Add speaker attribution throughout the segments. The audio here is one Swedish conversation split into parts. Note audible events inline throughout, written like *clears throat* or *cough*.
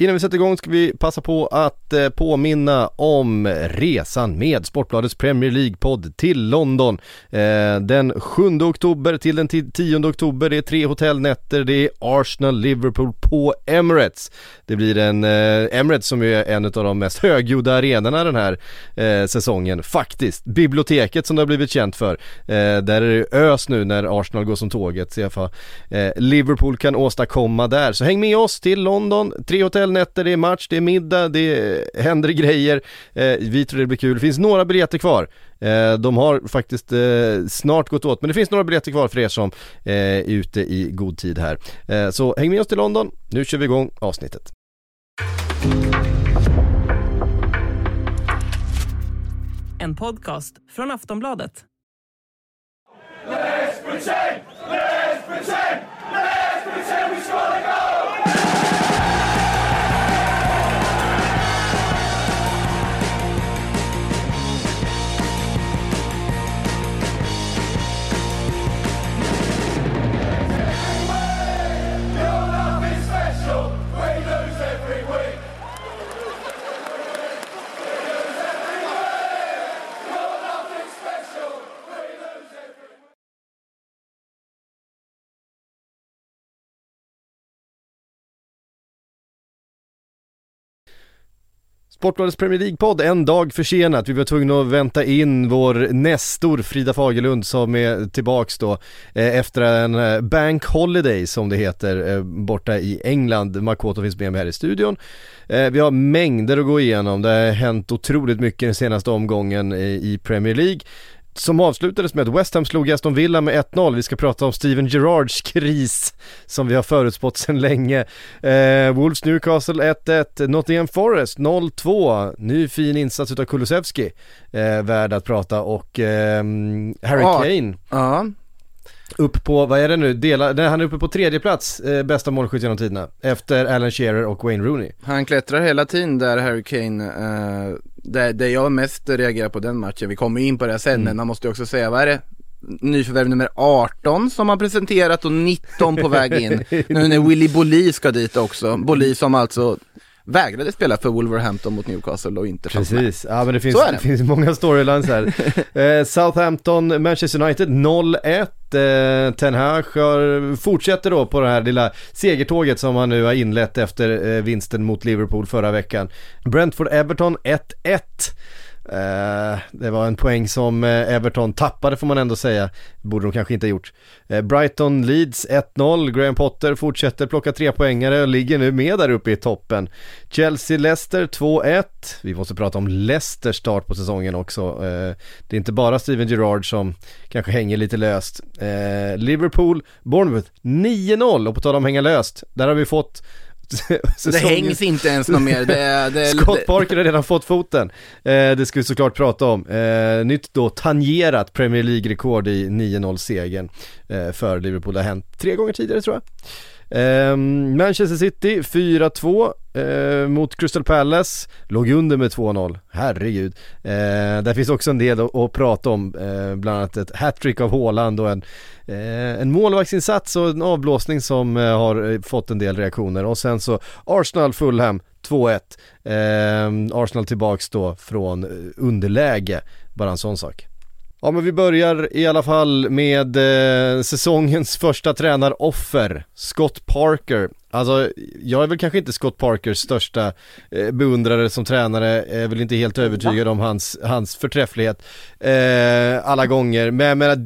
Speaker 1: Innan vi sätter igång ska vi passa på att eh, påminna om resan med Sportbladets Premier League-podd till London. Eh, den 7 oktober till den 10 oktober, det är tre hotellnätter, det är Arsenal-Liverpool på Emirates. Det blir en, eh, Emirates som ju är en av de mest högljudda arenorna den här säsongen, faktiskt. Biblioteket som det har blivit känt för. Där är det ös nu när Arsenal går som tåget, se vad Liverpool kan åstadkomma där. Så häng med oss till London, tre hotell hotellnätter, det är match, det är middag, det händer grejer. Eh, vi tror det blir kul. Det finns några biljetter kvar. Eh, de har faktiskt eh, snart gått åt, men det finns några biljetter kvar för er som eh, är ute i god tid här. Eh, så häng med oss till London, nu kör vi igång avsnittet.
Speaker 2: En podcast från Aftonbladet.
Speaker 1: Sportbladets Premier League-podd en dag försenat. Vi var tvungna att vänta in vår nästor Frida Fagerlund som är tillbaks då eh, efter en eh, Bank Holiday som det heter eh, borta i England. Makoto finns med mig här i studion. Vi har mängder att gå igenom. Det har hänt otroligt mycket den senaste omgången i Premier League som avslutades med att West Ham slog Aston Villa med 1-0. Vi ska prata om Steven Gerrards kris som vi har förutspått sedan länge. Eh, Wolves Newcastle 1-1, Nottingham Forest 0-2. Ny fin insats utav Kulusevski, eh, värd att prata och eh, Harry. Kane
Speaker 3: Ja,
Speaker 1: upp på, vad är det nu, Dela, nej, han är uppe på tredje plats, eh, bästa målskytt genom tiderna, efter Alan Shearer och Wayne Rooney.
Speaker 3: han klättrar hela tiden där Harry Kane. Uh, det, det jag mest reagerar på den matchen, vi kommer in på det sen, men man måste ju också säga, vad är det? Nyförvärv nummer 18 som har presenterat och 19 på väg in. *laughs* nu när Willy Bolli ska dit också. Bolli som alltså vägrade spela för Wolverhampton mot Newcastle och inte fanns med.
Speaker 1: Precis, ja men det finns, det.
Speaker 3: det. *laughs*
Speaker 1: finns många storylines här. *laughs* eh, Southampton, Manchester United 0-1. Eh, Ten Hag fortsätter då på det här lilla segertåget som han nu har inlett efter eh, vinsten mot Liverpool förra veckan. Brentford-Everton 1-1. Eh, det var en poäng som eh, Everton tappade får man ändå säga. Borde de kanske inte ha gjort. Eh, Brighton Leeds 1-0. Graham Potter fortsätter plocka tre poängare och ligger nu med där uppe i toppen. Chelsea-Leicester 2-1. Vi måste prata om Leicesters start på säsongen också. Det är inte bara Steven Gerrard som kanske hänger lite löst. Liverpool, Bournemouth 9-0 och på tal om hänga löst. Där har vi fått
Speaker 3: det hängs inte ens något mer. Det, det,
Speaker 1: Scott Parker har redan fått foten. Eh, det ska vi såklart prata om. Eh, nytt då tangerat Premier League-rekord i 9-0 segern eh, för Liverpool. Det har hänt tre gånger tidigare tror jag. Eh, Manchester City 4-2 eh, mot Crystal Palace, låg under med 2-0, herregud. Eh, där finns också en del att, att prata om, eh, bland annat ett hattrick av Haaland och en, eh, en målvaktsinsats och en avblåsning som eh, har eh, fått en del reaktioner. Och sen så Arsenal Fulham 2-1. Eh, Arsenal tillbaks då från eh, underläge, bara en sån sak. Ja men vi börjar i alla fall med eh, säsongens första tränaroffer, Scott Parker. Alltså jag är väl kanske inte Scott Parkers största eh, beundrare som tränare, är väl inte helt övertygad om hans, hans förträfflighet eh, alla gånger. Men jag menar,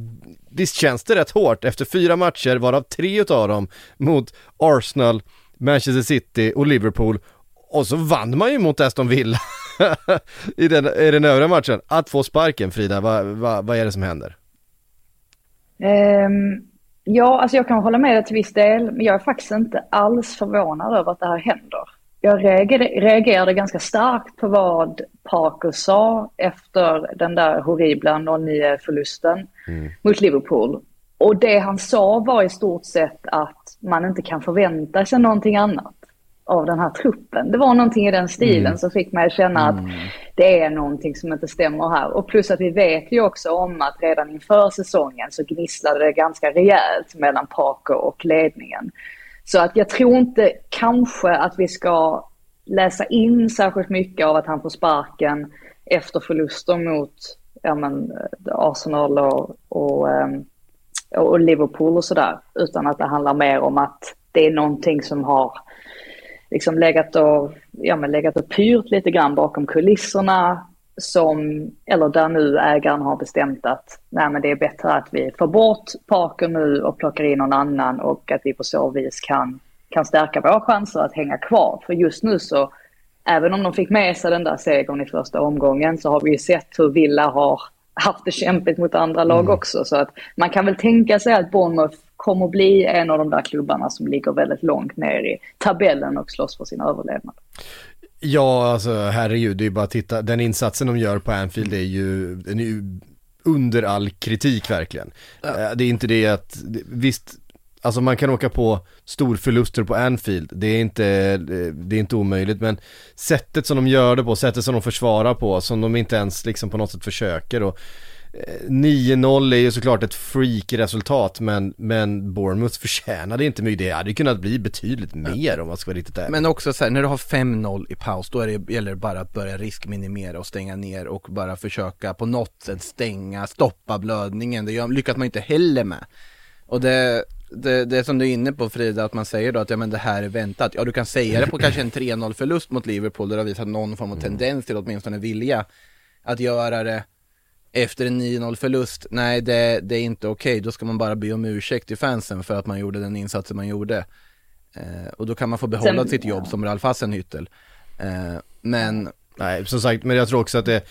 Speaker 1: visst känns det rätt hårt efter fyra matcher, varav tre utav dem mot Arsenal, Manchester City och Liverpool. Och så vann man ju mot Aston Villa *laughs* *laughs* i, den, i den övriga matchen. Att få sparken Frida, vad vad- vad är det som händer?
Speaker 4: Ehm, Ja, alltså jag kan hålla med dig till viss del, men jag är faktiskt inte alls förvånad över att det här händer. Jag reagerade, reagerade ganska starkt på vad Parker sa efter den där horribla 0-9-förlusten mm. mot Liverpool. Och det han sa var i stort sett att man inte kan förvänta sig någonting annat av den här truppen. Det var någonting i den stilen mm. som fick mig att känna att mm. det är någonting som inte stämmer här. Och plus att vi vet ju också om att redan inför säsongen så gnisslade det ganska rejält mellan Parker och ledningen. Så att jag tror inte kanske att vi ska läsa in särskilt mycket av att han får sparken efter förluster mot ja, men, Arsenal och, och, ehm, och Liverpool och sådär. Utan att det handlar mer om att det är någonting som har liksom legat och, ja, men legat och pyrt lite grann bakom kulisserna som, eller där nu ägaren har bestämt att nej men det är bättre att vi får bort Parker nu och plockar in någon annan och att vi på så vis kan, kan stärka våra chanser att hänga kvar. För just nu så, även om de fick med sig den där segern i första omgången så har vi ju sett hur Villa har haft det kämpigt mot andra lag mm. också. Så att man kan väl tänka sig att Bournemouth kommer bli en av de där klubbarna som ligger väldigt långt ner i tabellen och slåss för sin överlevnad.
Speaker 1: Ja, alltså herregud, det är ju bara att titta, den insatsen de gör på Anfield är ju, den är ju under all kritik verkligen. Ja. Eh, det är inte det att, visst, alltså man kan åka på storförluster på Anfield, det är inte, det är inte omöjligt, men sättet som de gör det på, sättet som de försvarar på, som de inte ens liksom på något sätt försöker och 9-0 är ju såklart ett freak-resultat men, men Bournemouth förtjänade inte mycket. Det hade kunnat bli betydligt mer om man ska vara riktigt ärlig.
Speaker 3: Men också så här, när du har 5-0 i paus då är det, gäller det bara att börja riskminimera och stänga ner och bara försöka på något sätt stänga, stoppa blödningen. Det lyckas man inte heller med. Och det, det, det som du är inne på Frida, att man säger då att ja men det här är väntat. Ja du kan säga det på kanske en 3-0 förlust mot Liverpool där det har visat någon form av tendens till åtminstone vilja att göra det efter en 9-0 förlust, nej det, det är inte okej, okay. då ska man bara be om ursäkt till fansen för att man gjorde den insatsen man gjorde. Eh, och då kan man få behålla Sen, sitt jobb ja. som Ralf Hassenhüttel. Eh, men...
Speaker 1: Nej, som sagt, men jag tror också att det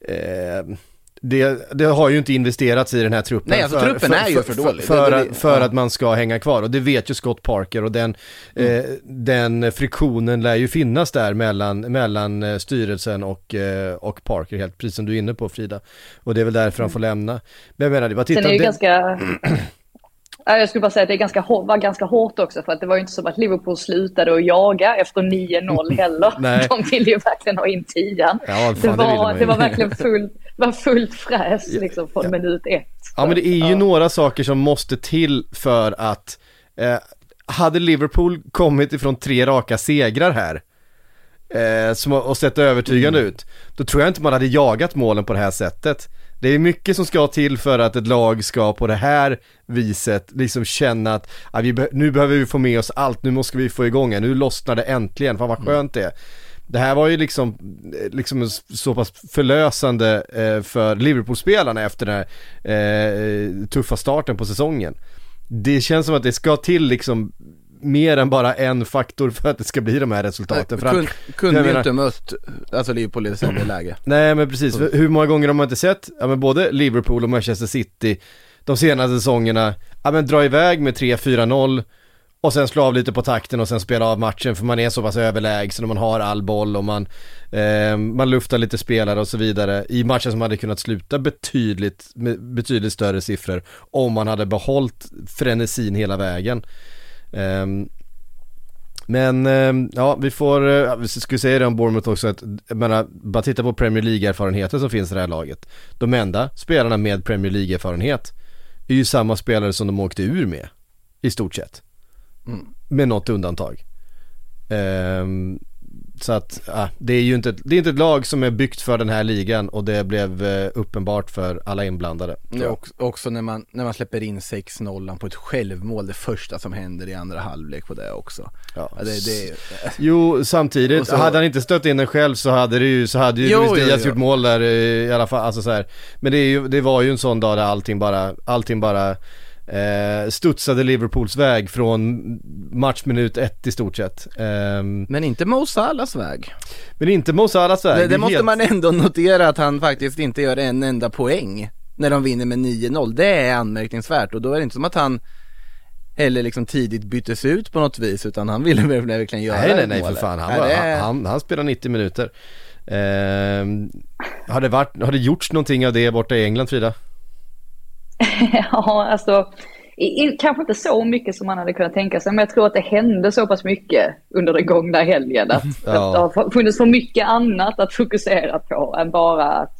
Speaker 1: eh det, det, har ju inte investerats i den här truppen.
Speaker 3: Nej, alltså för, truppen för, är ju för, för dålig.
Speaker 1: För, det, det, för ja. att man ska hänga kvar och det vet ju Scott Parker och den, mm. eh, den friktionen lär ju finnas där mellan, mellan eh, styrelsen och, eh, och Parker, helt precis som du är inne på Frida. Och det är väl därför mm. han får lämna. Men jag menar, det var titta...
Speaker 4: Sen är det ju ganska... *clears throat* Jag skulle bara säga att det är ganska, var ganska hårt också för att det var ju inte som att Liverpool slutade att jaga efter 9-0 *laughs* heller. De ville ju verkligen ha in tian. Ja, det, var, det, det var verkligen fullt var fullt fräs liksom från ja. minut ett.
Speaker 1: Ja men det är ju ja. några saker som måste till för att eh, hade Liverpool kommit ifrån tre raka segrar här eh, som, och sett övertygande mm. ut, då tror jag inte man hade jagat målen på det här sättet. Det är mycket som ska till för att ett lag ska på det här viset liksom känna att ah, vi be nu behöver vi få med oss allt, nu måste vi få igång det, nu lossnar det äntligen, fan vad mm. skönt det är. Det här var ju liksom, liksom så pass förlösande eh, för Liverpool-spelarna efter den här eh, tuffa starten på säsongen. Det känns som att det ska till liksom mer än bara en faktor för att det ska bli de här resultaten.
Speaker 3: Nej, kun, kunde ju inte mött, alltså Liverpool i sämre läge.
Speaker 1: Nej men precis, hur många gånger har man inte sett, ja men både Liverpool och Manchester City de senaste säsongerna, ja men dra iväg med 3-4-0 och sen slå av lite på takten och sen spela av matchen för man är så pass överlägsen och man har all boll och man, eh, man luftar lite spelare och så vidare i matcher som hade kunnat sluta betydligt, med betydligt större siffror om man hade behållit frenesin hela vägen. Eh, men eh, ja, vi får, eh, vi skulle säga det om Bournemouth också att, jag menar, bara titta på Premier League-erfarenheten som finns i det här laget. De enda spelarna med Premier League-erfarenhet är ju samma spelare som de åkte ur med, i stort sett. Mm. Med något undantag. Um, så att, ah, det är ju inte, det är inte ett lag som är byggt för den här ligan och det blev eh, uppenbart för alla inblandade.
Speaker 3: Ja, också, också när, man, när man släpper in 6-0 på ett självmål, det första som händer i andra halvlek på det också. Ja. ja det, det,
Speaker 1: jo, samtidigt, så, hade han inte stött in den själv så hade det ju, så hade ju jo, Luis Diaz gjort mål där i alla fall, alltså så här. Men det, är ju, det var ju en sån dag där allting bara, allting bara eh, studsade Liverpools väg från matchminut ett i stort sett. Eh,
Speaker 3: men inte Mo Salahs väg.
Speaker 1: Men inte Mo Salahs väg.
Speaker 3: Det, det måste helt... man ändå notera att han faktiskt inte gör en enda poäng när de vinner med 9-0. Det är anmärkningsvärt och då är det inte som att han eller liksom tidigt byttes ut på något vis utan han ville verkligen göra
Speaker 1: Nej nej nej
Speaker 3: mål.
Speaker 1: för fan, han,
Speaker 3: Nej,
Speaker 1: var,
Speaker 3: det
Speaker 1: han, han, han spelar 90 minuter eh, har, det varit, har det gjorts någonting av det borta i England Frida? *laughs*
Speaker 4: ja, alltså kanske inte så mycket som man hade kunnat tänka sig, men jag tror att det hände så pass mycket under den gångna helgen att,
Speaker 1: Ja.
Speaker 4: att det har funnits för mycket annat att fokusera på än bara att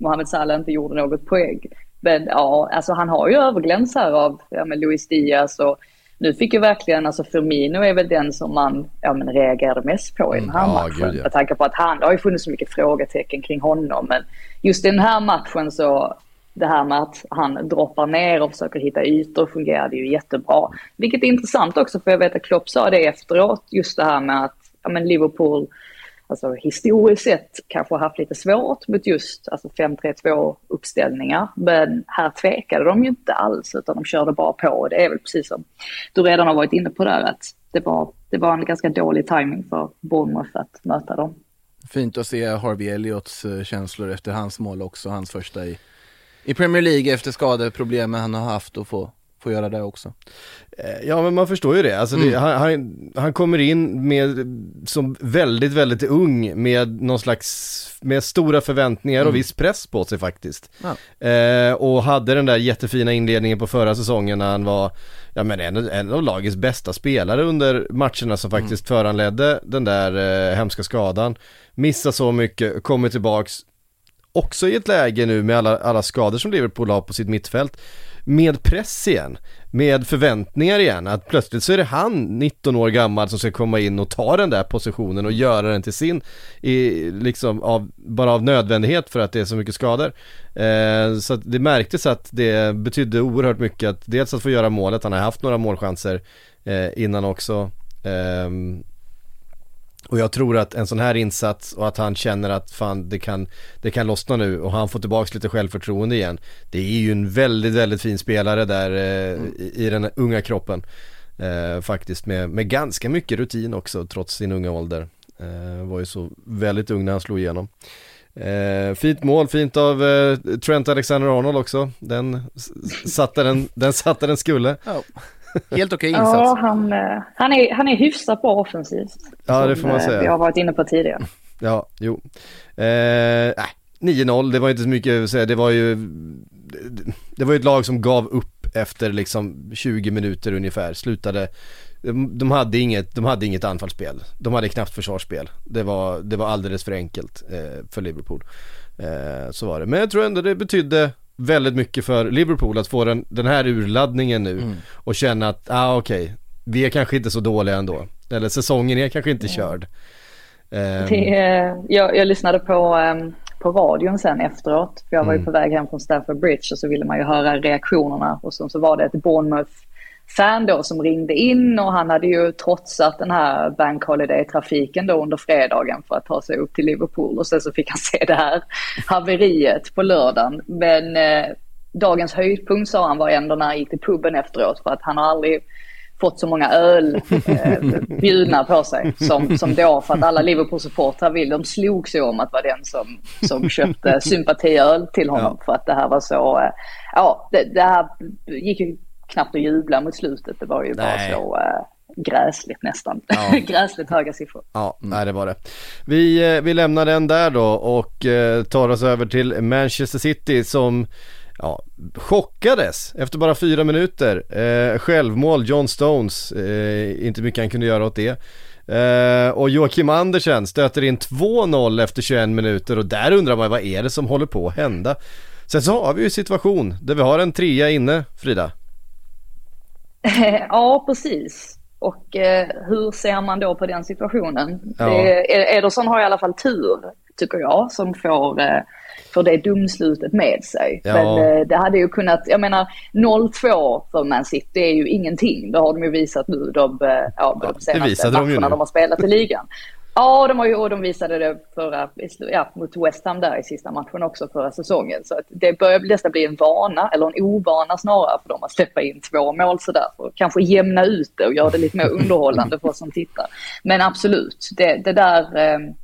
Speaker 4: Mohamed Salah inte gjorde något poäng. Men ja, alltså han har ju övergläns här av ja, men Luis Diaz och nu fick ju verkligen, alltså Firmino är väl den som man ja, men reagerade mest på i den här
Speaker 1: Mm, ja,
Speaker 4: matchen.
Speaker 1: gud, ja.
Speaker 4: Med tanke på att han, det har ju funnits så mycket frågetecken kring honom, men just i den här matchen så det här med att han droppar ner och försöker hitta ytor fungerade ju jättebra. Vilket är intressant också för jag vet att Klopp sa det efteråt, just det här med att ja, men Liverpool alltså historiskt sett kanske haft lite svårt mot just alltså 5-3-2 uppställningar. Men här tvekade de ju inte alls utan de körde bara på. Det är väl precis som du redan har varit inne på där att det var, det var en ganska dålig timing för Bournemouth att möta dem.
Speaker 3: Fint att se Harvey Elliots eh, känslor efter hans mål också, hans första i, i Premier League efter skadeproblemen han har haft och få, få göra det också.
Speaker 1: Eh, Ja men man förstår ju det, alltså det, han, han, han kommer in med, som väldigt, väldigt ung med någon slags, med stora förväntningar och viss press på sig faktiskt.
Speaker 3: Ja.
Speaker 1: Eh, och hade den där jättefina inledningen på förra säsongen när han var, ja men en, en av lagets bästa spelare under matcherna som faktiskt föranledde den där eh, hemska skadan. Missar så mycket, kommer tillbaks, också i ett läge nu med alla, alla skador som Liverpool har på sitt mittfält med press igen, med förväntningar igen, att plötsligt så är det han, 19 år gammal, som ska komma in och ta den där positionen och göra den till sin, i, liksom av, bara av nödvändighet för att det är så mycket skador. Eh, så att det märktes att det betydde oerhört mycket att dels att få göra målet, han har haft några målchanser eh, innan också. eh, och jag tror att en sån här insats och att han känner att fan det kan, det kan lossna nu och han får tillbaks lite självförtroende igen. Det är ju en väldigt, väldigt fin spelare där eh, i, i den unga kroppen. Eh, faktiskt med, med ganska mycket rutin också trots sin unga ålder. Eh, var ju så väldigt ung när han slog igenom. Eh, fint mål, fint av eh, Trent Alexander-Arnold också. Den satte den, den satte den skulle.
Speaker 3: Oh. Helt okej
Speaker 4: Ja,
Speaker 3: insats.
Speaker 4: han, eh, han, är, han är hyfsat bra offensivt.
Speaker 1: Ja, det får man
Speaker 4: eh,
Speaker 1: säga.
Speaker 4: Vi har varit inne på tidigare.
Speaker 1: Ja, jo. Eh, nej, 9-0, det var inte så mycket att säga, det var ju det- var ju ett lag som gav upp efter liksom 20 minuter ungefär, slutade de, de hade inget, de hade inget anfallsspel, de hade knappt försvarsspel Det var, det var alldeles för enkelt eh, för Liverpool eh, Så var det, men jag tror ändå det betydde väldigt mycket för Liverpool att få den, den här urladdningen nu och känna att, ah okej, vi är kanske inte så dåliga ändå. Eller säsongen är kanske inte körd. Ehm,
Speaker 4: Det, eh, jag, jag lyssnade på, ehm, på radion sen efteråt. För jag var ju på väg hem från Stamford Bridge och så ville man ju höra reaktionerna. Och så, så var det ett Bournemouth-fan då som ringde in och han hade ju trotsat den här Bank Holiday-trafiken då under fredagen för att ta sig upp till Liverpool. Och sen så fick han *laughs* se det här haveriet på lördagen. Men eh, dagens höjdpunkt sa han var ändå när han gick till puben efteråt för att han har aldrig fått så många öl eh, bjudna på sig som, som då för att alla Liverpool-supportrar vill. De slog sig om att vara den som, som köpte sympatiöl till honom för att det här var så, eh, ja det, det här gick ju knappt att jubla mot slutet. Det var ju bara
Speaker 1: Nej.
Speaker 4: så eh, gräsligt nästan.
Speaker 1: Ja. *laughs*
Speaker 4: gräsligt höga siffror.
Speaker 1: Ja, nej det var det. Vi, eh, vi lämnar den där då och eh, tar oss över till Manchester City som ja, chockades efter bara fyra minuter. Eh, självmål, John Stones, eh, inte mycket han kunde göra åt det. Eh, och Joakim Andersen stöter in 2-0 efter 21 minuter och där undrar man vad är det som håller på att hända? Sen så har vi ju situation där vi har en trea inne, Frida. *laughs*
Speaker 4: ja, precis. Och eh, hur ser man då på den situationen?
Speaker 1: Ja.
Speaker 4: Det, Ederson har i alla fall tur, tycker jag, som får, eh, får det domslutet med sig.
Speaker 1: Ja.
Speaker 4: Men eh, det hade ju kunnat, jag menar 0-2 för Man City är ju ingenting. Det har de ju visat nu de, eh, ja, de senaste
Speaker 1: de
Speaker 4: matcherna
Speaker 1: nu.
Speaker 4: de har spelat i ligan. *laughs* Ja, de har ju, och de visade det förra, ja, mot West Ham där i sista matchen också förra säsongen. Så att det börjar nästan bli en vana, eller en ovana snarare för dem att släppa in två mål sådär. För att kanske jämna ut det och göra det lite mer underhållande för oss som tittar. Men absolut, det, det, där, ehm,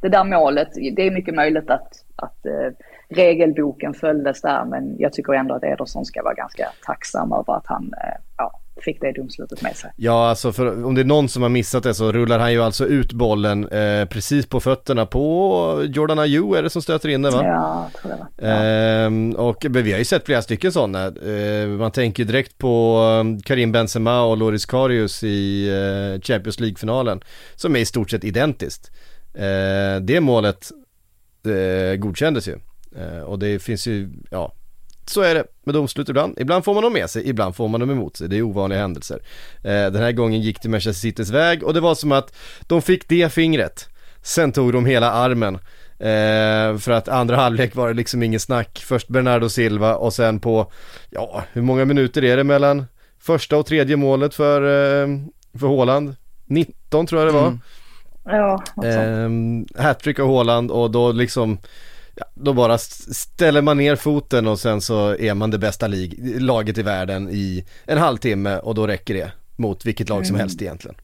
Speaker 4: det där målet, det är mycket möjligt att, att eh, regelboken följdes där. Men jag tycker ändå att Ederson ska vara ganska tacksam över att han eh, ja, fick det domslutet med sig.
Speaker 1: Ja, alltså för, om det är någon som har missat det så rullar han ju alltså ut bollen eh, precis på fötterna på Jordan Ayew är det som stöter in den va?
Speaker 4: Ja, jag tror det. Ja.
Speaker 1: Ehm, och vi har ju sett flera stycken sådana. Ehm, man tänker direkt på um, Karim Benzema och Loris Karius i eh, Champions League-finalen. Som är i stort sett identiskt. Ehm, det målet eh, godkändes ju. Ehm, och det finns ju, ja, så är det med domslut ibland. Ibland får man dem med sig, ibland får man dem emot sig. Det är ovanliga händelser. Eh, den här gången gick det Manchester Citys väg och det var som att de fick det fingret. Sen tog de hela armen. Eh, för att andra halvlek var det liksom ingen snack. Först Bernardo Silva och sen på, ja, hur många minuter är det mellan första och tredje målet för, eh, för Haaland? 19 tror jag det var.
Speaker 3: Mm.
Speaker 4: Ja.
Speaker 1: Eh, hattrick av Haaland och då liksom Ja, då bara ställer man ner foten och sen så är man det bästa laget i världen i en halvtimme och då räcker det mot vilket lag som helst egentligen.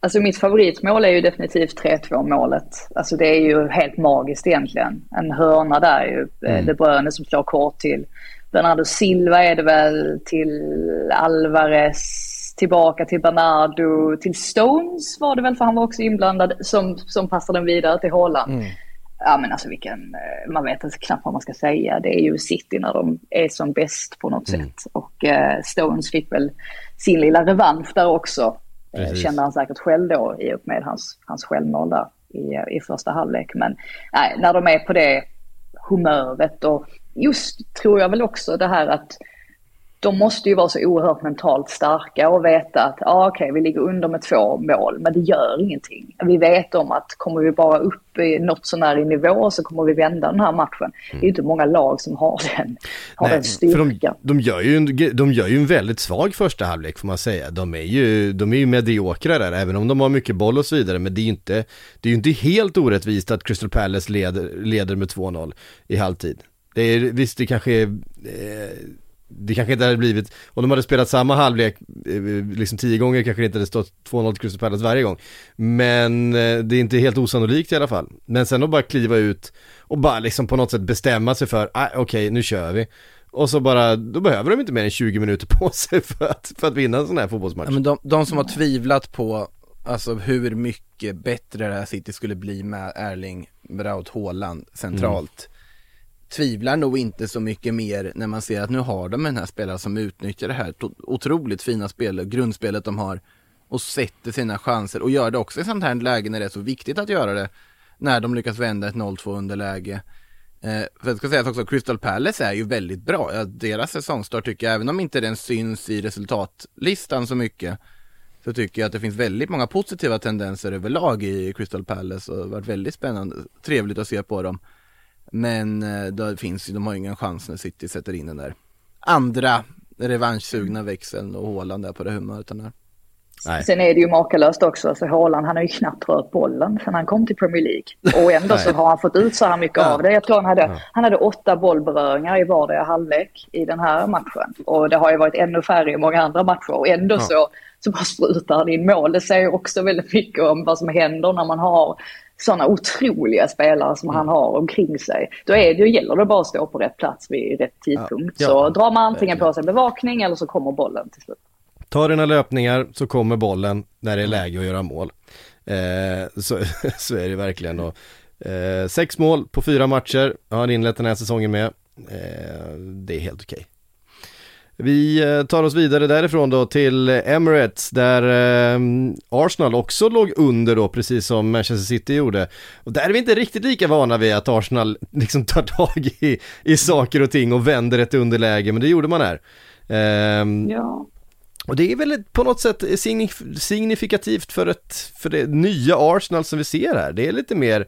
Speaker 4: Alltså mitt favoritmål är ju definitivt 3-2 målet. Alltså det är ju helt magiskt egentligen. En hörna där ju. Mm. De Bruyne som slår kort till Bernardo Silva är det väl, till Alvarez, tillbaka till Bernardo, till Stones var det väl för han var också inblandad som, som passade den vidare till Haaland. Ja men alltså vilken, eh, man vet inte knappt vad man ska säga. Det är ju City när de är som bäst på något sätt. Och eh, Stones fick väl sin lilla revansch där också. Eh,
Speaker 1: Precis.
Speaker 4: kände han säkert själv då i och med hans, hans självmål där i, i första halvlek. Men nej, när de är på det humöret och just tror jag väl också det här att de måste ju vara så oerhört mentalt starka och veta att ah, okej, vi ligger under med två mål, men det gör ingenting. Vi vet om att kommer vi bara upp i något sånär i nivå så kommer vi vända den här matchen. Det är ju inte många lag som har den, har den
Speaker 1: för de,
Speaker 4: styrkan.
Speaker 1: de, gör ju en, de gör ju en väldigt svag första halvlek får man säga. De är ju, de är ju mediokra där, även om de har mycket boll och så vidare. Men det är ju inte, det är ju inte helt orättvist att Crystal Palace leder, leder med 2-0 i halvtid. Det är, visst det kanske är, eh, det kanske inte hade blivit, om de hade spelat samma halvlek eh, liksom tio gånger kanske det inte hade stått 2-0 till Crystal Palace varje gång. Men eh, det är inte helt osannolikt i alla fall. Men sen att bara kliva ut och bara liksom på något sätt bestämma sig för, ah, okej nu kör vi. Och så bara, då behöver de inte mer än 20 minuter *laughs* på sig för att, för att vinna en sån här fotbollsmatch.
Speaker 3: Ja, men de, de som har tvivlat på alltså hur mycket bättre det här City skulle bli med Erling Braut Haaland centralt tvivlar nog inte så mycket mer när man ser att nu har de den här spelaren som utnyttjar det här otroligt fina spelet, grundspelet de har och sätter sina chanser och gör det också i sånt här läge när det är så viktigt att göra det när de lyckas vända ett 0-2 underläge. Eh, för jag ska säga att också Crystal Palace är ju väldigt bra. Ja, deras säsongstart tycker jag, även om inte den syns i resultatlistan så mycket, så tycker jag att det finns väldigt många positiva tendenser överlag i Crystal Palace och det har varit väldigt spännande, trevligt att se på dem. Men eh, då det finns ju, de har ju ingen chans när City sätter in den där andra revanschsugna växeln och Haaland där på det humöret han är.
Speaker 1: Nej.
Speaker 4: Sen är det ju makalöst också, alltså Haaland han har ju knappt rört bollen sen han kom till Premier League. Och ändå så har han fått ut så här mycket
Speaker 1: Ja.
Speaker 4: av det. Jag tror han hade, han hade åtta bollberöringar i vardera halvlek i den här matchen. Och det har ju varit ännu färre i många andra matcher. Och ändå så, så bara sprutar han in mål. Det säger också väldigt mycket om vad som händer när man har sådana otroliga spelare som han har omkring sig. Då är det gäller det bara att stå på rätt plats vid rätt tidpunkt.
Speaker 1: Ja.
Speaker 4: Så drar man antingen på sig bevakning eller så kommer bollen till slut.
Speaker 1: Ta dina löpningar så kommer bollen när det är läge att göra mål. Eh, så, *laughs* så är det verkligen. Och, eh, sex mål på fyra matcher har han inlett den här säsongen med. Eh, det är helt okej. Vi eh, tar oss vidare därifrån då till Emirates där eh, Arsenal också låg under då precis som Manchester City gjorde. Och där är vi inte riktigt lika vana vid att Arsenal *laughs* liksom tar tag i, i saker och ting och vänder ett underläge men det gjorde man här. Ehm,
Speaker 4: Ja.
Speaker 1: Och det är väl på något sätt signif- signifikativt för, ett, för det nya Arsenal som vi ser här. Det är lite mer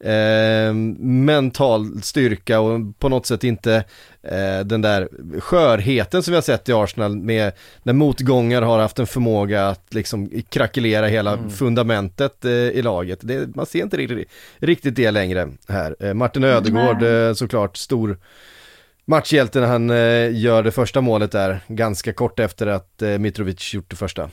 Speaker 1: eh, mental styrka och på något sätt inte eh, den där skörheten som vi har sett i Arsenal med när motgångar har haft en förmåga att liksom krackelera hela fundamentet eh, i laget. Det, man ser inte riktigt, riktigt det längre här. Eh, Martin Ödegård eh, såklart stor matchhjälte när han eh, gör det första målet där ganska kort efter att eh, Mitrovic gjort det första.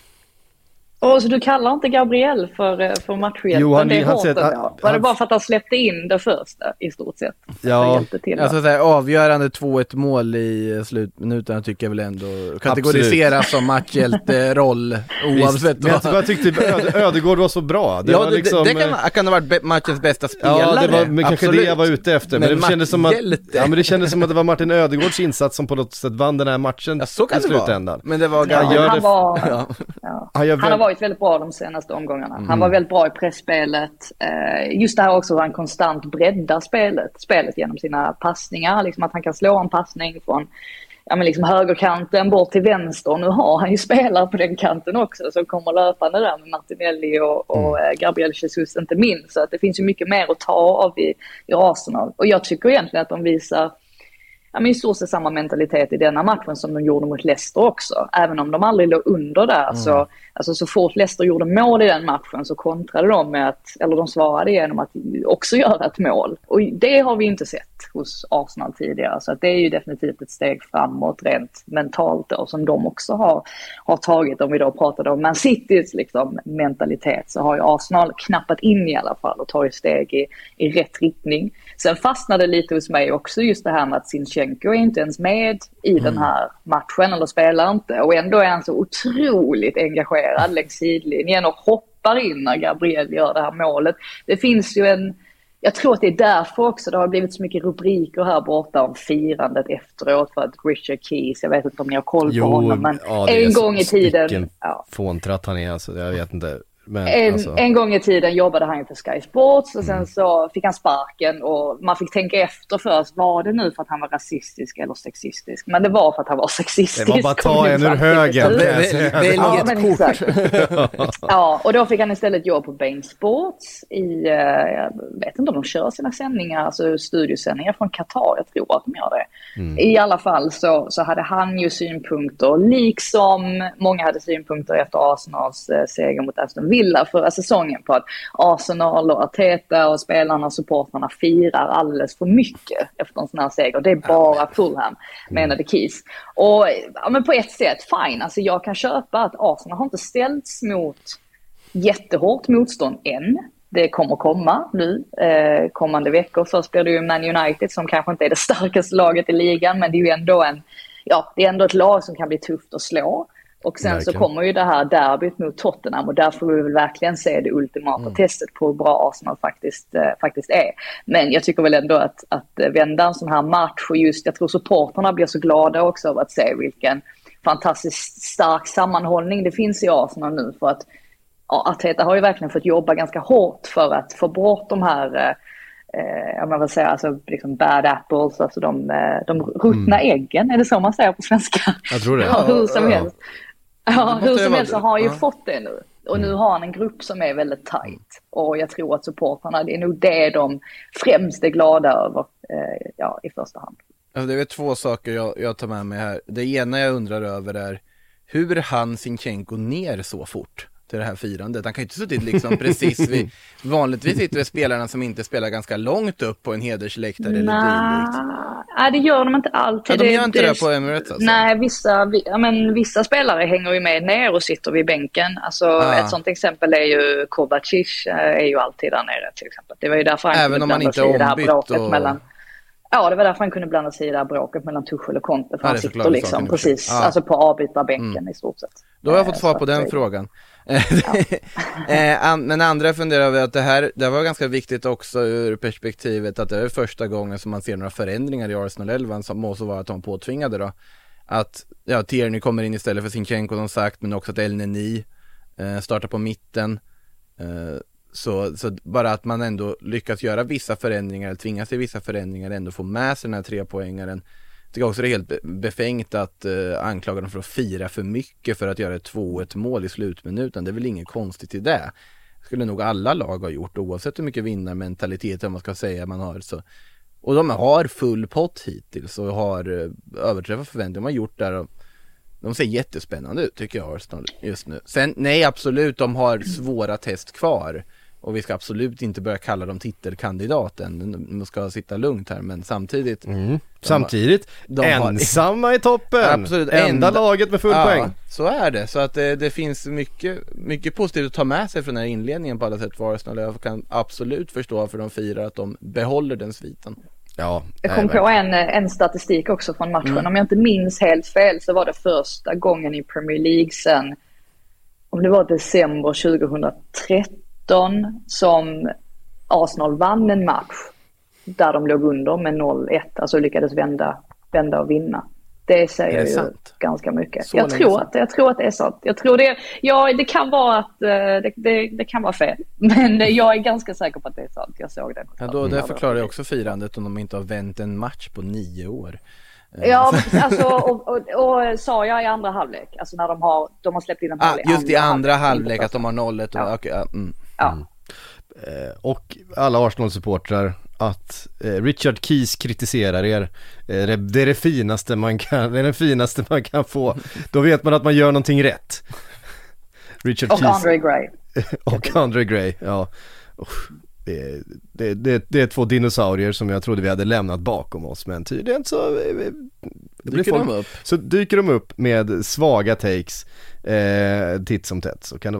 Speaker 4: Och så du kallar inte Gabriel för, eh, för matchhjälten?
Speaker 1: Jo, han-
Speaker 4: det är
Speaker 1: han
Speaker 4: hårt ändå.
Speaker 1: han-
Speaker 4: Var det
Speaker 1: han-
Speaker 4: bara för att han släppte in det första i stort sett?
Speaker 1: Ja.
Speaker 4: Till,
Speaker 3: Alltså så här, avgörande 2-1 mål i slutminuterna tycker jag väl ändå kategoriseras som matchhjälteroll oavsett
Speaker 1: Men jag
Speaker 3: vad.
Speaker 1: bara tyckte Öde, Ödegård var så bra. Det
Speaker 3: ja,
Speaker 1: var
Speaker 3: det,
Speaker 1: liksom,
Speaker 3: det, det kan,
Speaker 1: eh,
Speaker 3: vara- kan ha varit matchens bästa spelare.
Speaker 1: Ja, det var men kanske
Speaker 3: absolut.
Speaker 1: det jag var ute efter. Men,
Speaker 3: Men
Speaker 1: det kändes som att, ja, men det kändes som att det var Martin Ödegårds insats som på något sätt vann den här matchen
Speaker 3: Ja, så kan
Speaker 1: i
Speaker 3: det vara.
Speaker 1: slutändan.
Speaker 3: Men det var
Speaker 4: Ja,
Speaker 1: Han gör
Speaker 4: han, var,
Speaker 3: Ja.
Speaker 4: ja.
Speaker 1: Han gör
Speaker 4: han varit väldigt bra de senaste omgångarna. Han var väldigt bra i pressspelet. Eh, just det här också hur han konstant breddar spelet, spelet genom sina passningar. Liksom att han kan slå en passning från ja, men liksom högerkanten bort till vänster. Nu har han ju spelare på den kanten också som kommer löpande där med Martinelli och, och eh, Gabriel Jesus inte minst. Så att det finns ju mycket mer att ta av i, i Arsenal. Och jag tycker egentligen att de visar ja, men i stort sett samma mentalitet i denna matchen som de gjorde mot Leicester också. Även om de aldrig låg under där. Så, alltså, så fort Leicester gjorde mål i den matchen så kontrade de med att, eller de svarade genom att också göra ett mål. Och det har vi inte sett hos Arsenal tidigare. Så att det är ju definitivt ett steg framåt rent mentalt då som de också har, har tagit. Om vi då pratade om Man Citys liksom, mentalitet så har ju Arsenal knappat in i alla fall och tagit steg i, i rätt riktning. Sen fastnade lite hos mig också just det här med att Sinchenko är inte ens med i den här matchen eller spelar inte. Och ändå är han så otroligt engagerad längs sidlinjen och hoppar in när Gabriel gör det här målet. Det finns ju en, jag tror att det är därför också det har blivit så mycket rubriker här borta om firandet efteråt för att Richard Keys, jag vet inte om ni har koll på honom, men
Speaker 1: ja,
Speaker 4: en gång i tiden,
Speaker 1: Vilken
Speaker 4: ja,
Speaker 1: fåntratt han är alltså, jag vet inte. Men
Speaker 4: en,
Speaker 1: alltså,
Speaker 4: en gång i tiden jobbade han ju för Sky Sports och
Speaker 1: Mm.
Speaker 4: sen så fick han sparken och man fick tänka efter först, var det nu för att han var rasistisk eller sexistisk? Men det var för att han var sexistisk.
Speaker 1: Det var bara att ta *laughs* en ur högen.
Speaker 3: Välj
Speaker 4: Ja,
Speaker 3: ett kort.
Speaker 4: exakt. *laughs* ja, och då fick han istället jobb på Bain Sports i, eh, jag vet inte om de kör sina sändningar, alltså studiosändningar från Qatar, jag tror att de gör det. I alla fall så, så hade han ju synpunkter, liksom många hade synpunkter efter Arsenals eh, seger mot Aston Villa förra säsongen på att Arsenal och Arteta och spelarna och supportrarna firar alldeles för mycket efter en sån här seger. Det är bara Fulham, menade Keys. Och ja, men på ett sätt, fine, alltså jag kan köpa att Arsenal har inte ställts mot jättehårt motstånd än. Det kommer komma nu eh, kommande veckor. Först blir det ju Man United som kanske inte är det starkaste laget i ligan men det är ju ändå en, ja det är ändå ett lag som kan bli tufft att slå. Och sen
Speaker 1: Verkligen.
Speaker 4: så kommer ju det här derbyt mot Tottenham och där får vi väl verkligen se det ultimata testet på hur bra Arsenal faktiskt, eh, faktiskt är. Men jag tycker väl ändå att, att eh, vända en sån här match och just, jag tror supporterna blir så glada också av att se vilken fantastiskt stark sammanhållning det finns i Arsenal nu för att ja, Arteta har ju verkligen fått jobba ganska hårt för att få bort de här eh, eh, jag vill säga, alltså liksom bad apples, alltså de, eh, de ruttna äggen, är det så man säger på svenska?
Speaker 1: jag tror det. *laughs*
Speaker 4: Ja, hur som
Speaker 3: ja.
Speaker 4: helst. Ja,
Speaker 3: måste
Speaker 4: hur som helst så har han ju
Speaker 3: Ja.
Speaker 4: fått det nu. Och nu har han en grupp som är väldigt tajt. Och jag tror att supportrarna, det är nog det de främst är glada över, eh, ja, i första hand.
Speaker 3: Alltså det är två saker jag, jag tar med mig här. Det ena jag undrar över är hur han Sinchenko ner så fort till det här firandet? Han kan ju inte suttit liksom precis vid, *laughs* vanligtvis sitter det spelarna som inte spelar ganska långt upp på en hedersläktare eller dylikt.
Speaker 4: Nej, det gör de inte alltid.
Speaker 3: Ja, de gör inte det på Emirates alltså?
Speaker 4: Nej, vissa, vi- ja, men vissa spelare hänger ju med ner och sitter vid bänken. Alltså,
Speaker 3: Ah.
Speaker 4: Ett sånt exempel är ju Kovacic, eh, är ju alltid där nere till exempel. Det var ju därför han
Speaker 3: Även om han inte är
Speaker 4: det
Speaker 3: ombytt
Speaker 4: bråket
Speaker 3: och-
Speaker 4: mellan Ja, det var därför han kunde blanda sig i det här bråket mellan Tuchel och Conte. För han
Speaker 3: det
Speaker 4: sitter liksom precis
Speaker 3: Ja.
Speaker 4: alltså på avbytarbänken i stort sett.
Speaker 3: Då har jag
Speaker 4: Eh,
Speaker 3: fått svar på den frågan. *laughs* Eh, men andra funderar över att det här, det var ganska viktigt också ur perspektivet att det är första gången som man ser några förändringar i Arsenal 11 som måste vara att de påtvingade då. Att, ja, Tierney kommer in istället för Sinchenko som sagt, men också att Elneny eh, startar på mitten. Eh, så, så bara att man ändå lyckas göra vissa förändringar, eller tvingas till vissa förändringar, ändå få med sig den här trepoängaren. poängaren tycker också det är helt befängt att eh, anklaga dem för att fira för mycket för att göra ett 2-1 mål i slutminuten. Det är väl inget konstigt i det. Skulle nog alla lag ha gjort oavsett hur mycket vinnarmentalitet man ska säga man har. Så. Och de har full pott hittills och har eh, överträffat förväntningar. De har gjort det här och de ser jättespännande ut tycker jag Arsenal just nu. Sen nej absolut, de har svåra test kvar. Och vi ska absolut inte börja kalla dem titelkandidaten, man ska sitta lugnt här men samtidigt
Speaker 1: Mm. Samtidigt,
Speaker 3: de har-
Speaker 1: ensamma i toppen!
Speaker 3: Absolut,
Speaker 1: Enda
Speaker 3: enda-
Speaker 1: laget med full
Speaker 3: ja,
Speaker 1: poäng.
Speaker 3: så är det. Så att det, det finns mycket, mycket positivt att ta med sig från den här inledningen på alla sätt för Arsenal. Jag kan absolut förstå varför de firar att de behåller den sviten.
Speaker 1: Ja,
Speaker 4: Jag
Speaker 1: nej,
Speaker 4: kom på en, en statistik också från matchen. Om jag inte minns helt fel så var det första gången i Premier League sen, om det var december 2013, som Arsenal vann en match där de låg under med 0-1, alltså lyckades vända, vända och vinna. Det säger
Speaker 3: det
Speaker 4: ju
Speaker 3: sant?
Speaker 4: ganska mycket.
Speaker 3: Så
Speaker 4: Jag tror, att, jag tror att det är sant. Jag tror det, ja det kan vara att eh, det, det, det kan vara fel. *laughs* Men eh, jag är ganska säker på att det är sant. Jag såg det.
Speaker 3: Ja, då, det förklarar jag också firandet om de inte har vänt en match på nio år.
Speaker 4: Ja, alltså och, och, och sa jag i andra halvlek, alltså när de har, de har släppt in en
Speaker 3: Ah,
Speaker 4: i
Speaker 3: just i andra halvlek
Speaker 4: första.
Speaker 3: att de har nollet och,
Speaker 4: Ja.
Speaker 3: okej, ja, mm.
Speaker 4: Ja,
Speaker 1: Eh, och alla Arsenal-supportrar att eh, Richard Keys kritiserar er. Eh, det, är det finaste man kan, det är det finaste man kan få. Då vet man att man gör någonting rätt. Richard
Speaker 4: och
Speaker 1: Keys
Speaker 4: Andre Gray. *laughs*
Speaker 1: och Andre Gray, ja. Det, är- det, det, det är två dinosaurier som jag trodde vi hade lämnat bakom oss men tydligen så det blir
Speaker 3: Dyker
Speaker 1: folk,
Speaker 3: de upp?
Speaker 1: Så dyker de upp med svaga takes eh, titt som tätt så kan det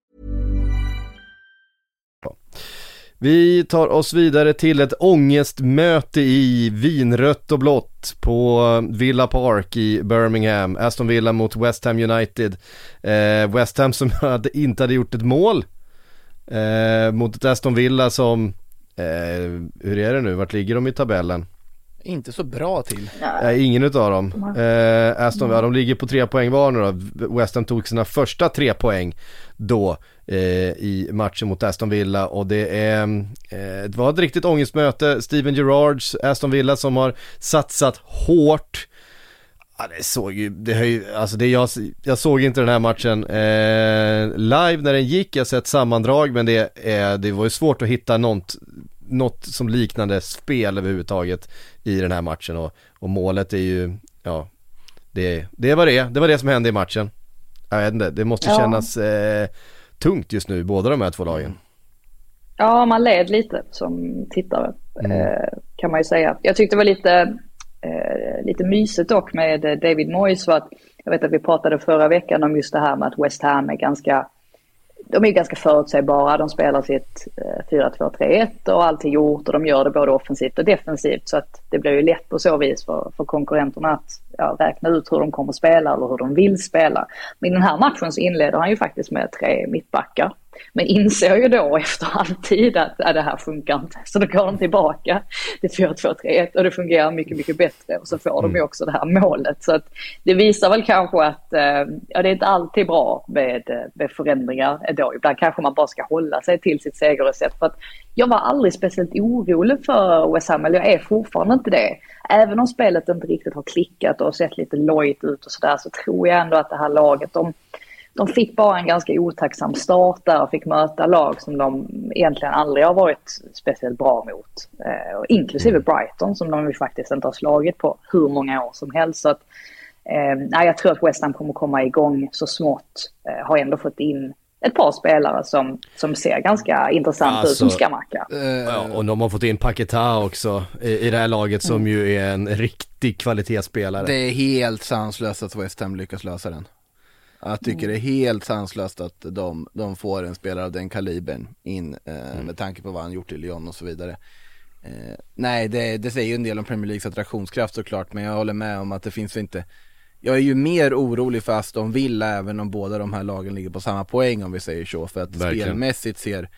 Speaker 1: Vi tar oss vidare till ett ångestmöte i vinrött och blått på Villa Park i Birmingham. Aston Villa mot West Ham United. Eh, West Ham som *laughs* hade, inte hade gjort ett mål eh, mot ett Aston Villa som, eh, hur är det nu, vart ligger de i tabellen?
Speaker 3: Inte så bra till.
Speaker 1: Nej, ingen utav dem. Eh, Aston Villa, de ligger på tre poäng var nu då. West Ham tog sina första tre poäng då eh, i matchen mot Aston Villa och det är, eh, det var ett riktigt ångestmöte. Steven Gerrards Aston Villa som har satsat hårt. Ja, det såg ju, det har ju, alltså det jag, jag såg inte den här matchen eh, live när den gick, jag har sett sammandrag men det, eh, det var ju svårt att hitta något, något som liknande spel överhuvudtaget i den här matchen och, och målet är ju, ja, det, det var det, det var det som hände i matchen. Jag vet inte, det måste
Speaker 4: Ja.
Speaker 1: kännas eh, tungt just nu båda de här två lagen.
Speaker 4: Ja, man led lite som tittare eh, kan man ju säga. Jag tyckte det var lite, eh, lite mysigt dock med David Moyes för att jag vet att vi pratade förra veckan om just det här med att West Ham är ganska de är ganska förutsägbara. De spelar sitt eh, 4-2-3-1 och allt är gjort och de gör det både offensivt och defensivt. Så att det blir ju lätt på så vis för, för konkurrenterna att ja, räkna ut hur de kommer spela eller hur de vill spela. Men i den här matchen så inleder han ju faktiskt med tre mittbackar. Men inser ju då efter halvtid att ja, det här funkar inte. Så då går de tillbaka till 4-2-3-1 och det fungerar mycket, mycket bättre. Och så får de ju också det här målet. Så det visar väl kanske att eh, ja, det är inte alltid bra med, eh, med förändringar då. Ibland kanske man bara ska hålla sig till sitt segerrecept. För att jag var aldrig speciellt orolig för West Ham, eller jag är fortfarande inte det. Även om spelet inte riktigt har klickat och sett lite lojt ut och sådär så tror jag ändå att det här laget, de, de fick bara en ganska otacksam start där och fick möta lag som de egentligen aldrig har varit speciellt bra mot. Eh, och inklusive Brighton som de ju faktiskt inte har slagit på hur många år som helst. Så att, eh, jag tror att West Ham kommer komma igång så smått. Eh, har ändå fått in ett par spelare som, som ser ganska intressanta ut,
Speaker 1: Alltså,
Speaker 4: som Skamacka.
Speaker 1: Ja, och de har fått in Paketa också i, i det här laget som ju är en riktig kvalitetsspelare.
Speaker 3: Det är helt sanslöst att West Ham lyckas lösa den. Jag tycker det är helt sanslöst att de, de får en spelare av den kalibern in eh, med tanke på vad han gjort i Lyon och så vidare. Eh, nej, det, det säger ju en del om Premier Leagues attraktionskraft såklart, men jag håller med om att det finns inte jag är ju mer orolig för Aston Villa även om båda de här lagen ligger på samma poäng om vi säger så. För att
Speaker 1: Verkligen.
Speaker 3: spelmässigt ser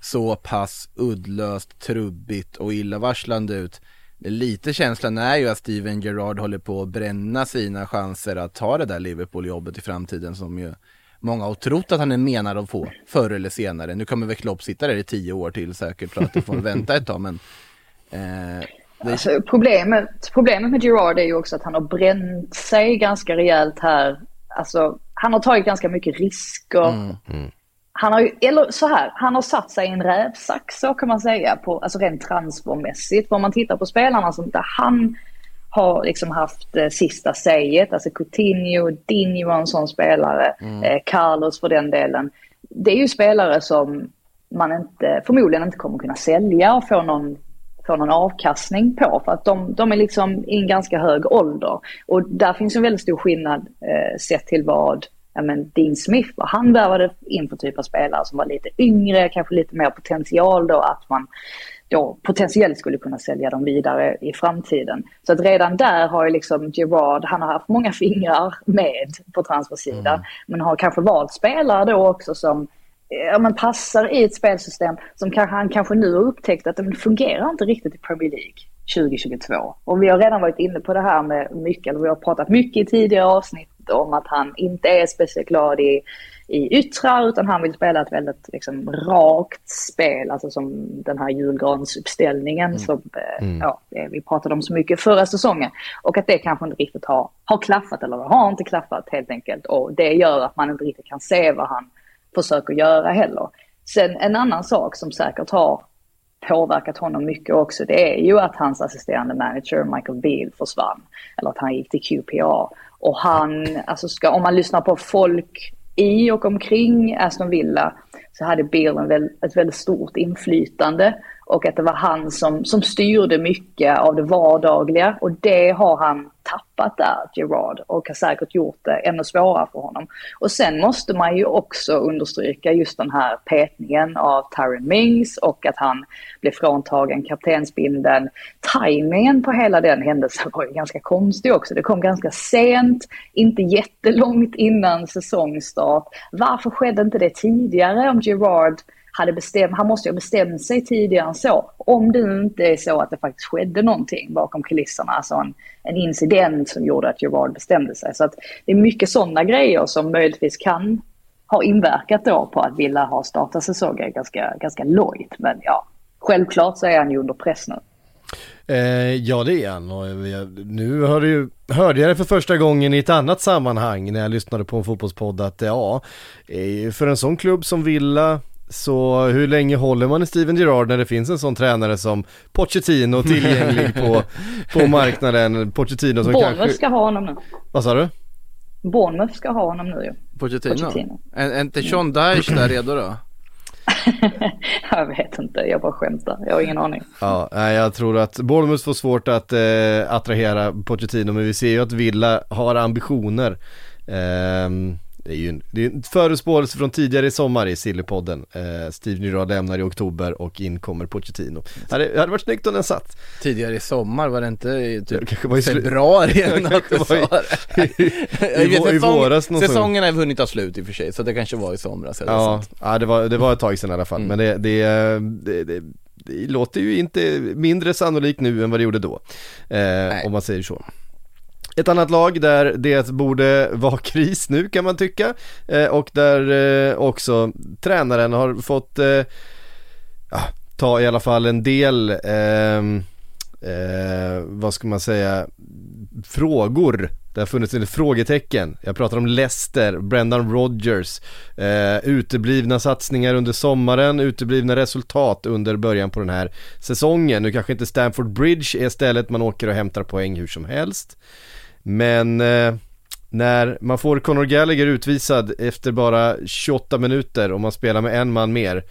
Speaker 3: så pass uddlöst, trubbigt och illavarslande ut. Lite känslan är ju att Steven Gerrard håller på att bränna sina chanser att ta det där Liverpool-jobbet i framtiden som ju många har trott att han är menad att få förr eller senare. Nu kommer väl Klopp sitta där i tio år till säkert för att det får *laughs* vänta ett tag men eh, det,
Speaker 4: Alltså, problemet, problemet med Gerard är ju också att han har bränt sig ganska rejält här. Alltså, han har tagit ganska mycket risker.
Speaker 3: Mm.
Speaker 4: Han har ju, eller så här, han har satt sig i en rävsax så kan man säga, på, alltså rent transfermässigt. Om man tittar på spelarna som inte han har liksom haft eh, sista säget, alltså Coutinho, Dinho var en sån spelare, mm. eh, Carlos för den delen. Det är ju spelare som man inte, förmodligen inte kommer kunna sälja och få någon, få någon avkastning på för att de, de är liksom i en ganska hög ålder. Och där finns en väldigt stor skillnad eh, sett till vad ja, men Dean Smith, vad han värvade in för typ av spelare som var lite yngre, kanske lite mer potential då att man då potentiellt skulle kunna sälja dem vidare i framtiden. Så att redan där har ju liksom Gerard, han har haft många fingrar med på transfersidan, mm. men har kanske valt spelare då också som ja, men passar i ett spelsystem som kanske, han kanske nu har upptäckt att det fungerar inte riktigt i Premier League 2022. Och vi har redan varit inne på det här med mycket, eller vi har pratat mycket i tidigare avsnitt om att han inte är speciellt glad i, i yttrar utan han vill spela ett väldigt liksom, rakt spel, alltså som den här julgransuppställningen mm. som eh, mm. ja, vi pratade om så mycket förra säsongen. Och att det kanske inte riktigt har, har klaffat eller har inte klaffat helt enkelt och det gör att man inte riktigt kan se vad han försöker göra heller. Sen en annan sak som säkert har påverkat honom mycket också, det är ju att hans assisterande manager Michael Beal försvann. Eller att han gick till QPR. Och han, alltså ska, om man lyssnar på folk i och omkring Aston Villa så hade Beal en väl, ett väldigt stort inflytande och att det var han som, som styrde mycket av det vardagliga och det har han tappat där, Gerard, och har säkert gjort det ännu svårare för honom. Och sen måste man ju också understryka just den här petningen av Tyron Mings och att han blev fråntagen kaptensbindeln. Timingen på hela den händelsen var ju ganska konstig också. Det kom ganska sent, inte jättelångt innan säsongstart. Varför skedde inte det tidigare om Gerard hade bestämt, han måste ju ha bestämt sig tidigare än så. Om det inte är så att det faktiskt skedde någonting bakom kulisserna, alltså en, en incident som gjorde att Gerard bestämde sig. Så att det är mycket sådana grejer som möjligtvis kan ha inverkat då på att Villa har startat säsongen ganska, ganska lojt. Men ja, självklart så är han ju under press nu.
Speaker 1: Eh, ja det är han och eh, nu har ju, hörde jag det för första gången i ett annat sammanhang när jag lyssnade på en fotbollspodd att ja, eh, för en sån klubb som Villa så hur länge håller man i Steven Gerrard när det finns en sån tränare som Pochettino tillgänglig på, på *laughs* marknaden? Pochettino som
Speaker 4: Bournemouth
Speaker 1: kanske...
Speaker 4: ska ha honom nu.
Speaker 1: Vad sa du?
Speaker 4: Bournemouth ska ha honom nu ju.
Speaker 3: Pochettino? Pochettino. Är, är inte Sean Dyche där redo då? *laughs*
Speaker 4: jag vet inte, jag bara skämtar. Jag har ingen aning.
Speaker 1: Ja, jag tror att Bournemouth får svårt att eh, attrahera Pochettino men vi ser ju att Villa har ambitioner. Eh, det är ju en, det är en förutspåelse från tidigare i sommar i Sillypodden. Eh, Steve Nyrad lämnar i oktober och in kommer Pochettino. Det hade, hade varit snyggt om den satt.
Speaker 3: Tidigare i sommar, var det inte i typ var i februari eller *laughs* något du sa det? I, *laughs* i, i, i våras Säsongen har hunnit ta slut i och för sig, så det kanske var i somras eller
Speaker 1: Ja, ja det, var, det var ett tag sedan i alla fall. Mm. Men det, det, det, det det låter ju inte mindre sannolikt nu än vad det gjorde då. Eh, om man säger så. Ett annat lag där det borde vara *laughs* kris nu kan man tycka eh, och där eh, också tränaren har fått eh, ja, ta i alla fall en del ehm, eh, vad ska man säga frågor det har funnits en frågetecken. Jag pratar om Leicester, Brendan Rodgers, eh, uteblivna satsningar under sommaren, uteblivna resultat under början på den här säsongen. Nu kanske inte Stamford Bridge är stället man åker och hämtar poäng hur som helst. Men eh, när man får Conor Gallagher utvisad efter bara 28 minuter och man spelar med en man mer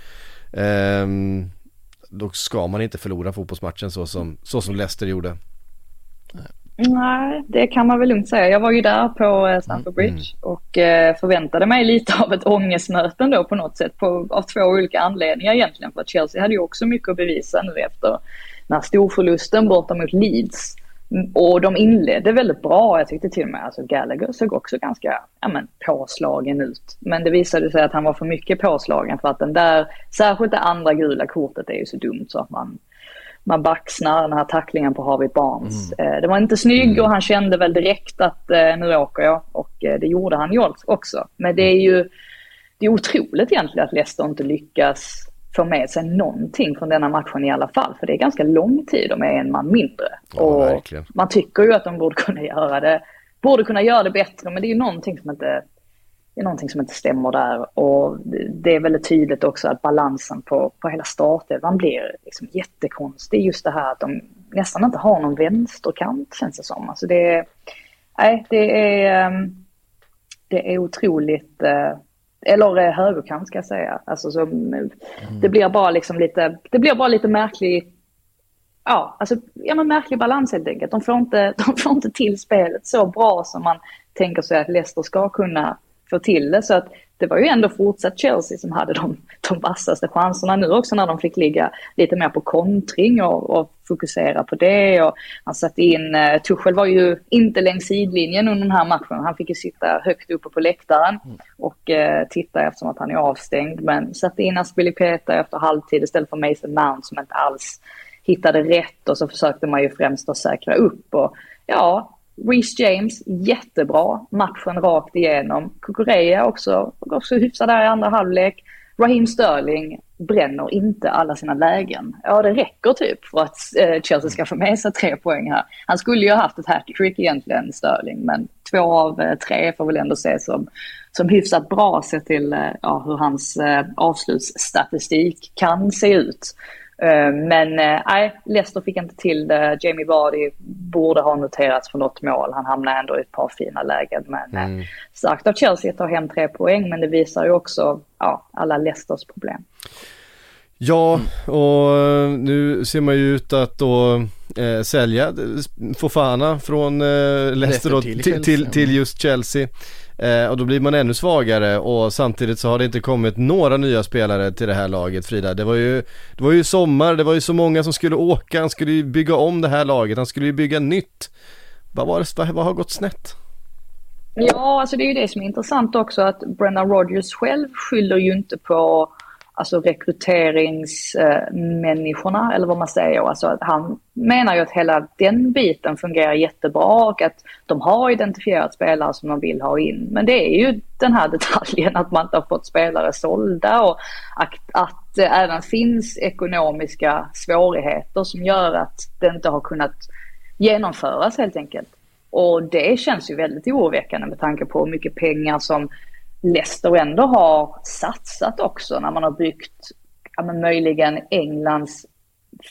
Speaker 1: eh, Då ska man inte förlora fotbollsmatchen så som, så som Leicester gjorde
Speaker 4: Nej, det kan man väl lugnt säga. Jag var ju där på eh, Stamford Bridge mm. och eh, förväntade mig lite av ett ångestmöte då på något sätt på, av två olika anledningar egentligen. För att Chelsea hade ju också mycket att bevisa nu efter den här storförlusten borta mot Leeds. Och de inledde väldigt bra. Jag tyckte till och med alltså Gallagher såg också ganska ja, men, påslagen ut. Men det visade sig att han var för mycket påslagen för att den där, särskilt det andra gula kortet är ju så dumt så att man, man baxnar den här tacklingen på Harvey Barnes. Mm. Eh, det var inte snygg mm. och han kände väl direkt att eh, nu åker jag och eh, det gjorde han ju också. Men det är ju det är otroligt egentligen att Leicester inte lyckas få med sig någonting från denna matchen i alla fall. För det är ganska lång tid och med en man mindre. Ja, och verkligen. man tycker ju att de borde kunna göra det, borde kunna göra det bättre, men det är ju någonting som inte det är någonting som inte stämmer där. Och det är väldigt tydligt också att balansen på, på hela startelvan blir liksom jättekonstig. Just det här att de nästan inte har någon vänsterkant känns det som. Alltså det är, nej, det är, ehm, det är otroligt, eh, eller högerkant ska jag säga. Alltså så, mm. Det blir bara liksom lite, det blir bara lite märklig, ja, alltså, ja men märklig balans helt enkelt. De får, inte, *laughs* de får inte till spelet så bra som man tänker sig att Leicester ska kunna få till det. Så att det var ju ändå fortsatt Chelsea som hade de, de vassaste chanserna nu också när de fick ligga lite mer på kontring och, och fokusera på det. Och han satte in, eh, Tuchel var ju inte längs sidlinjen under den här matchen. Han fick ju sitta högt uppe på läktaren och eh, titta eftersom att han är avstängd. Men satte in Aspelipeta efter halvtid istället för Mason Mount som inte alls hittade rätt och så försökte man ju främst att säkra upp. Och ja, Reece James, jättebra. Matchen rakt igenom. Kukureya också, också hyfsad där i andra halvlek. Raheem Sterling bränner inte alla sina lägen. Ja, det räcker typ för att eh, Chelsea ska få med sig tre poäng här. Han skulle ju ha haft ett hattrick egentligen, Sterling, men två av eh, tre får väl ändå ses som, som hyfsat bra sett till eh, ja, hur hans avslutsstatistik kan se ut. Eh, men eh, nej, Leicester fick inte till det. Jamie Vardy borde ha noterats för något mål. Han hamnade ändå i ett par fina lägen. Men eh, mm. starkt av Chelsea att ta hem tre poäng, men det visar ju också ja, alla Leicesters problem.
Speaker 1: Ja, och nu ser man ju ut att då eh, sälja Fofana från eh, Leicester då, till, till, till, just Chelsea. Eh, och då blir man ännu svagare och samtidigt så har det inte kommit några nya spelare till det här laget Frida. Det var ju, det var ju sommar, det var ju så många som skulle åka, han skulle ju bygga om det här laget, han skulle ju bygga nytt. Vad, var det, vad, vad har gått snett?
Speaker 4: Ja, alltså det är ju det som är intressant också att Brendan Rodgers själv skyller ju inte på alltså rekryteringsmänniskorna eller vad man säger. Alltså han menar ju att hela den biten fungerar jättebra och att de har identifierat spelare som de vill ha in. Men det är ju den här *laughs* detaljen att man inte har fått spelare sålda och att, att det även finns ekonomiska svårigheter som gör att det inte har kunnat genomföras helt enkelt. Och det känns ju väldigt oroväckande med tanke på hur mycket pengar som Leicester ändå har satsat också när man har byggt ja, men möjligen Englands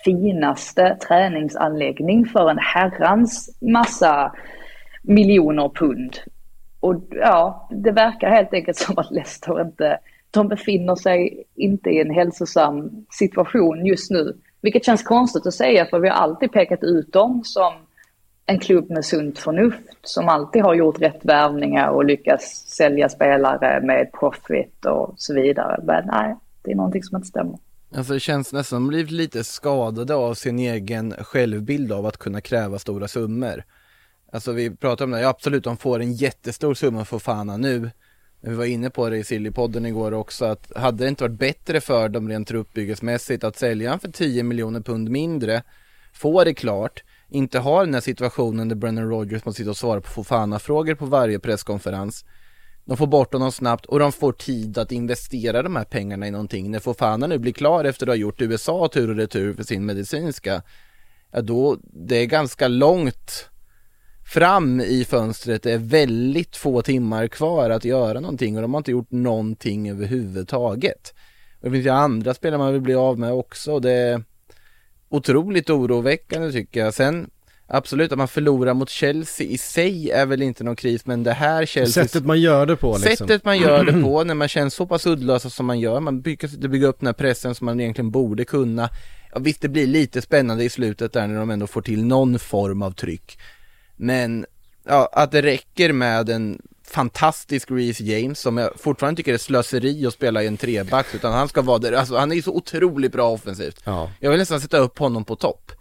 Speaker 4: finaste träningsanläggning för en herrans massa miljoner pund. Och ja, det verkar helt enkelt som att Leicester inte, de befinner sig inte i en hälsosam situation just nu. Vilket känns konstigt att säga för vi har alltid pekat ut dem som en klubb med sunt förnuft som alltid har gjort rätt värvningar och lyckats sälja spelare med profit och så vidare. Men nej, det är någonting som inte stämmer.
Speaker 3: Alltså det känns nästan som blivit lite skadade av sin egen självbild av att kunna kräva stora summor. Alltså vi pratar om det, ja, absolut de får en jättestor summa för Fana nu. Vi var inne på det i Sillypodden igår också att hade det inte varit bättre för dem rent truppbyggesmässigt att sälja för 10 miljoner pund mindre, få det klart, inte har den här situationen där Brennan Rogers måste sitta och svara på Fofana-frågor på varje presskonferens. De får bort honom snabbt och de får tid att investera de här pengarna i någonting. När Fofana nu blir klar efter att ha gjort USA tur och retur för sin medicinska, ja då, det är ganska långt fram i fönstret. Det är väldigt få timmar kvar att göra någonting och de har inte gjort någonting överhuvudtaget. Och det finns ju andra spelare man vill bli av med också. Det otroligt oroväckande tycker jag. Sen Absolut, att man förlorar mot Chelsea i sig är väl inte någon kris, men det här Chelsea...
Speaker 1: Sättet man gör det på liksom.
Speaker 3: Sättet man gör det på, *clears throat* när man känns så pass uddlösa som man gör, man bygger, bygger upp den här pressen som man egentligen borde kunna. Ja, visst, det blir lite spännande i slutet där när de ändå får till någon form av tryck. Men, ja, att det räcker med en fantastisk Reece James som jag fortfarande tycker är slöseri att spela i en trebacks utan han ska vara där, alltså han är så otroligt bra offensivt. Ja. Jag vill nästan sätta upp honom på topp.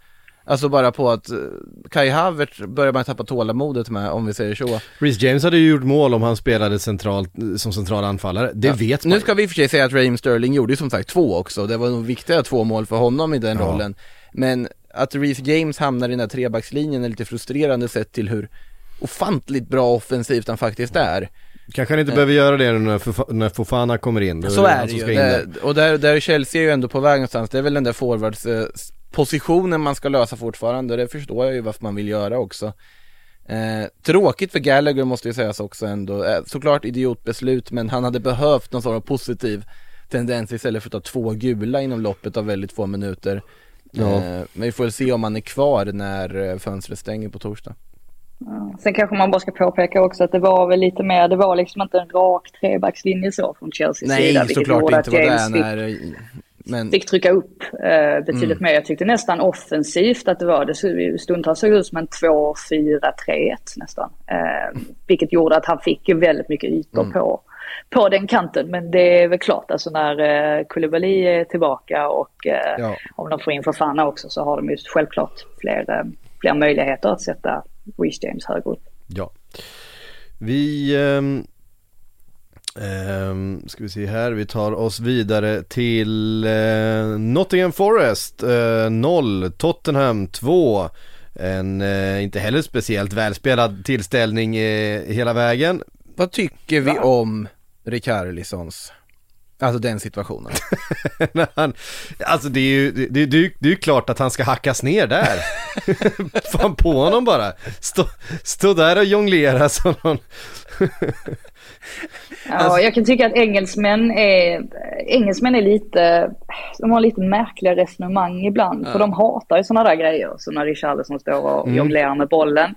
Speaker 3: Alltså bara på att eh, Kai Havertz börjar man tappa tålamodet med om vi säger så.
Speaker 1: Reece James hade ju gjort mål om han spelade centralt, som central anfallare, det ja. vet man
Speaker 3: Nu ska vi i och för sig säga att Raheem Sterling gjorde ju som sagt två också, det var nog viktiga två mål för honom i den ja. rollen. Men att Reece James hamnar i den här trebackslinjen är lite frustrerande sett till hur ofantligt bra offensivt han faktiskt är.
Speaker 1: Kanske han inte eh. behöver göra det när, när Fofana kommer in.
Speaker 3: Så är det ju, det, och där, där är Chelsea ju ändå på väg någonstans, det är väl den där forwards eh, man ska lösa fortfarande och det förstår jag ju varför man vill göra också. Eh, tråkigt för Gallagher måste ju sägas också ändå. Eh, såklart idiotbeslut men han hade behövt någon sorts av positiv tendens istället för att ta två gula inom loppet av väldigt få minuter.
Speaker 1: Ja.
Speaker 3: Eh, men vi får väl se om han är kvar när eh, fönstret stänger på torsdag.
Speaker 4: Sen kanske man bara ska påpeka också att det var väl lite mer, det var liksom inte en rak trebackslinje så från Chelseas
Speaker 3: Nej
Speaker 4: sida. vilket
Speaker 3: såklart
Speaker 4: gjorde
Speaker 3: inte var
Speaker 4: James
Speaker 3: det
Speaker 4: fick,
Speaker 3: när, men
Speaker 4: fick trycka upp eh, betydligt
Speaker 3: Mm.
Speaker 4: mer. Jag tyckte nästan offensivt att det var, det stundtals såg det ut som en 2-4-3-1 nästan. Eh, vilket gjorde att han fick väldigt mycket ytor
Speaker 3: Mm.
Speaker 4: på, på den kanten. Men det är väl klart, alltså när eh, Koulibaly är tillbaka och eh,
Speaker 3: ja.
Speaker 4: om de får in Fofana också så har de ju självklart fler, eh, fler möjligheter att sätta Reece James högre upp.
Speaker 1: Ja. Vi, ehm, ska vi se här, vi tar oss vidare till eh, Nottingham Forest, eh, 0, Tottenham 2. En eh, inte heller speciellt välspelad tillställning eh, hela vägen.
Speaker 3: Vad tycker vi
Speaker 4: Va?
Speaker 3: om Rikarlisons, alltså den situationen? *laughs*
Speaker 1: Han, alltså det är ju, det, det, det, det är ju klart att han ska hackas ner där. *laughs* Fan på honom bara. Stå, stå där och jonglera som någon. *laughs*
Speaker 4: Ja,
Speaker 3: Alltså-
Speaker 4: jag kan tycka att engelsmän är, engelsmän är lite, de har lite märkliga resonemang ibland. För de hatar ju sådana där grejer. Så när Richarlison står och
Speaker 1: Mm.
Speaker 4: jonglerar med bollen.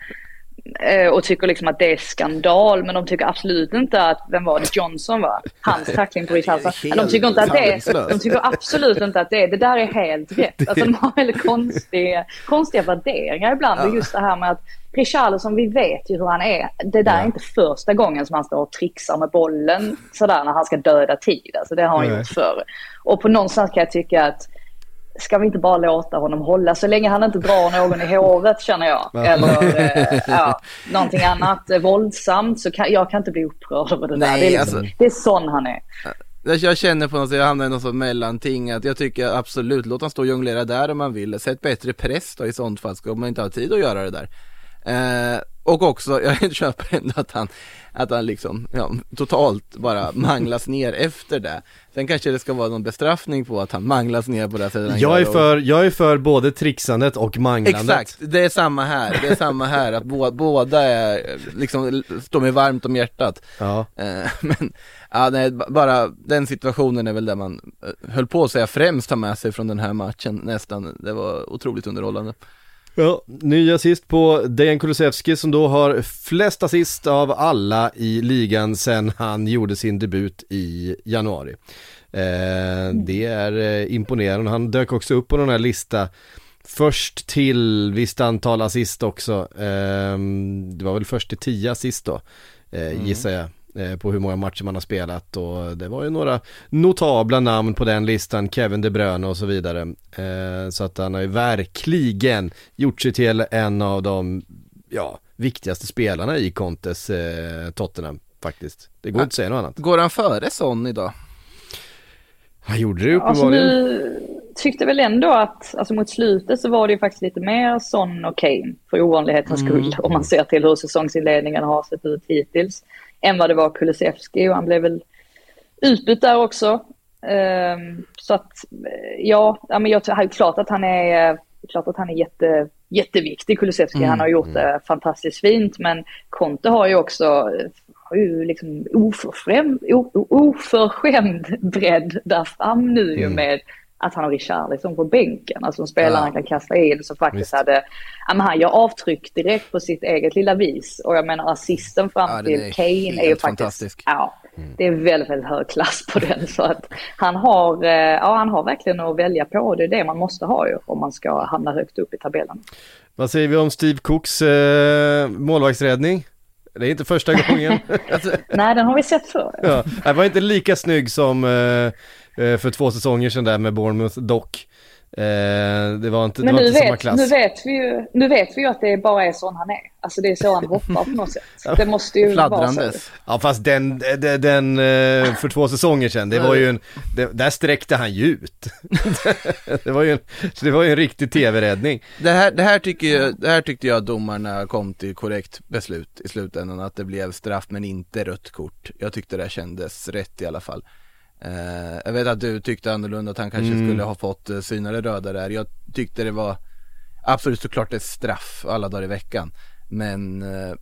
Speaker 4: Eh, Och tycker liksom att det är skandal. Men de tycker absolut inte att, vem var det, Johnson va? Hans tackling på Richarlison.
Speaker 3: Helt
Speaker 4: De tycker inte att det är, de tycker absolut inte att det är, det där är helt *laughs* rätt. Alltså de har väldigt konstiga, konstiga värderingar ibland. Och just det här med att Richarlison, vi vet ju hur han är. Det där är inte första gången som han står och trixar med bollen sådär när han ska döda tid. Alltså det har han gjort förr. Och på någonstans kan jag tycka att ska vi inte bara låta honom hålla så länge han inte drar någon i håret känner jag.
Speaker 1: Ja.
Speaker 4: Eller *laughs* eh, ja, någonting annat eh, våldsamt så kan jag kan inte bli upprörd över det där.
Speaker 3: Nej,
Speaker 4: Det är, liksom,
Speaker 3: alltså-
Speaker 4: det är sån han är.
Speaker 3: Jag- känner på något sätt, jag hamnar i något sånt mellanting att jag tycker absolut, låt han stå och jonglera där om man vill. Sätt bättre press då i sånt fall, ska man inte ha tid att göra det där. Eh, och också, jag *laughs* köper ändå att han, att han liksom, ja, totalt bara manglas ner efter det. Sen kanske det ska vara någon bestraffning på att han manglas ner på det sättet
Speaker 1: Jag är för, jag är för både trixandet och manglandet.
Speaker 3: Exakt, det är samma här, det är samma här, att bå, båda är, liksom, står mig varmt om hjärtat.
Speaker 1: Ja.
Speaker 3: Eh, *laughs* Men, ja nej, bara den situationen är väl det man eh, höll på att säga främst ta med sig från den här matchen nästan. Det var otroligt underhållande.
Speaker 1: Ja, ny assist på Dejan Kulusevski som då har flest assist av alla i ligan sen han gjorde sin debut i januari. Eh, det är eh, imponerande, han dök också upp på den här lista Först till visst antal assist också, eh, det var väl först till 10 assist då, eh, gissar jag. Eh, På hur många matcher man har spelat och det var ju några notabla namn på den listan, Kevin De Bruyne och så vidare. Eh, Så att han har ju verkligen gjort sig till en av de, ja, viktigaste spelarna i Contes eh, Tottenham faktiskt. Det går
Speaker 3: Ja.
Speaker 1: inte att säga något annat.
Speaker 3: Går han före Son idag?
Speaker 1: Han gjorde det
Speaker 4: Alltså
Speaker 1: uppenbarligen.
Speaker 4: nu tyckte väl ändå att, alltså mot slutet så var det ju faktiskt lite mer Son och Kane för ovanlighetens skull. Om man ser till hur säsongsinledningen har sett ut hittills. Än vad det var Kulusevski och han blev väl utbytt där också. Ehm, så att eh, ja, men jag tror klart att han är, klart att han är jätte, jätteviktig Kulusevski. Han har gjort det fantastiskt fint men Conte har ju också har ju liksom oförskämd, oförskämd bredd där fram nu ju med att han har Richarlison på bänken. Alltså en spelare
Speaker 3: Ja.
Speaker 4: han kan kasta in som faktiskt
Speaker 1: Visst.
Speaker 4: hade, ja men han gör avtryck direkt på sitt eget lilla vis. Och jag menar assisten fram
Speaker 3: Ja, den
Speaker 4: till Kane är ju faktiskt, ja, det är väldigt, väldigt hög klass på den. Så att han har, eh, ja han har verkligen att välja på det är det man måste ha ju om man ska hamna högt upp i tabellen.
Speaker 1: Vad säger vi om Steve Cooks eh, målvaktsräddning? Det är inte första gången. *laughs*
Speaker 3: Alltså,
Speaker 4: Nej, den har vi sett förr.
Speaker 1: ja, han var inte lika snygg som eh, för två säsonger sedan där med Bournemouth dock. Eh, det var inte, det var
Speaker 4: nu
Speaker 1: inte samma
Speaker 4: vet,
Speaker 1: klass.
Speaker 4: nu, vet vi ju, nu vet vi ju att det bara är sån han är. Alltså det är så han hoppar på något sätt. *laughs* Det måste ju vara så.
Speaker 1: Ja fast den, den, den eh, för två säsonger sedan, det var ju en, det, där sträckte han ju ut. *laughs* det var ju en, det var ju en riktig tv-räddning.
Speaker 3: Det här, det, här tycker jag, det här tyckte jag domarna kom till korrekt beslut i slutändan, att det blev straff men inte rött kort. Jag tyckte det kändes rätt i alla fall. Eh, jag vet att du tyckte annorlunda, att han kanske
Speaker 1: Mm.
Speaker 3: skulle ha fått uh, synare röda där. Jag tyckte det var absolut såklart ett straff alla dagar i veckan. Men eh,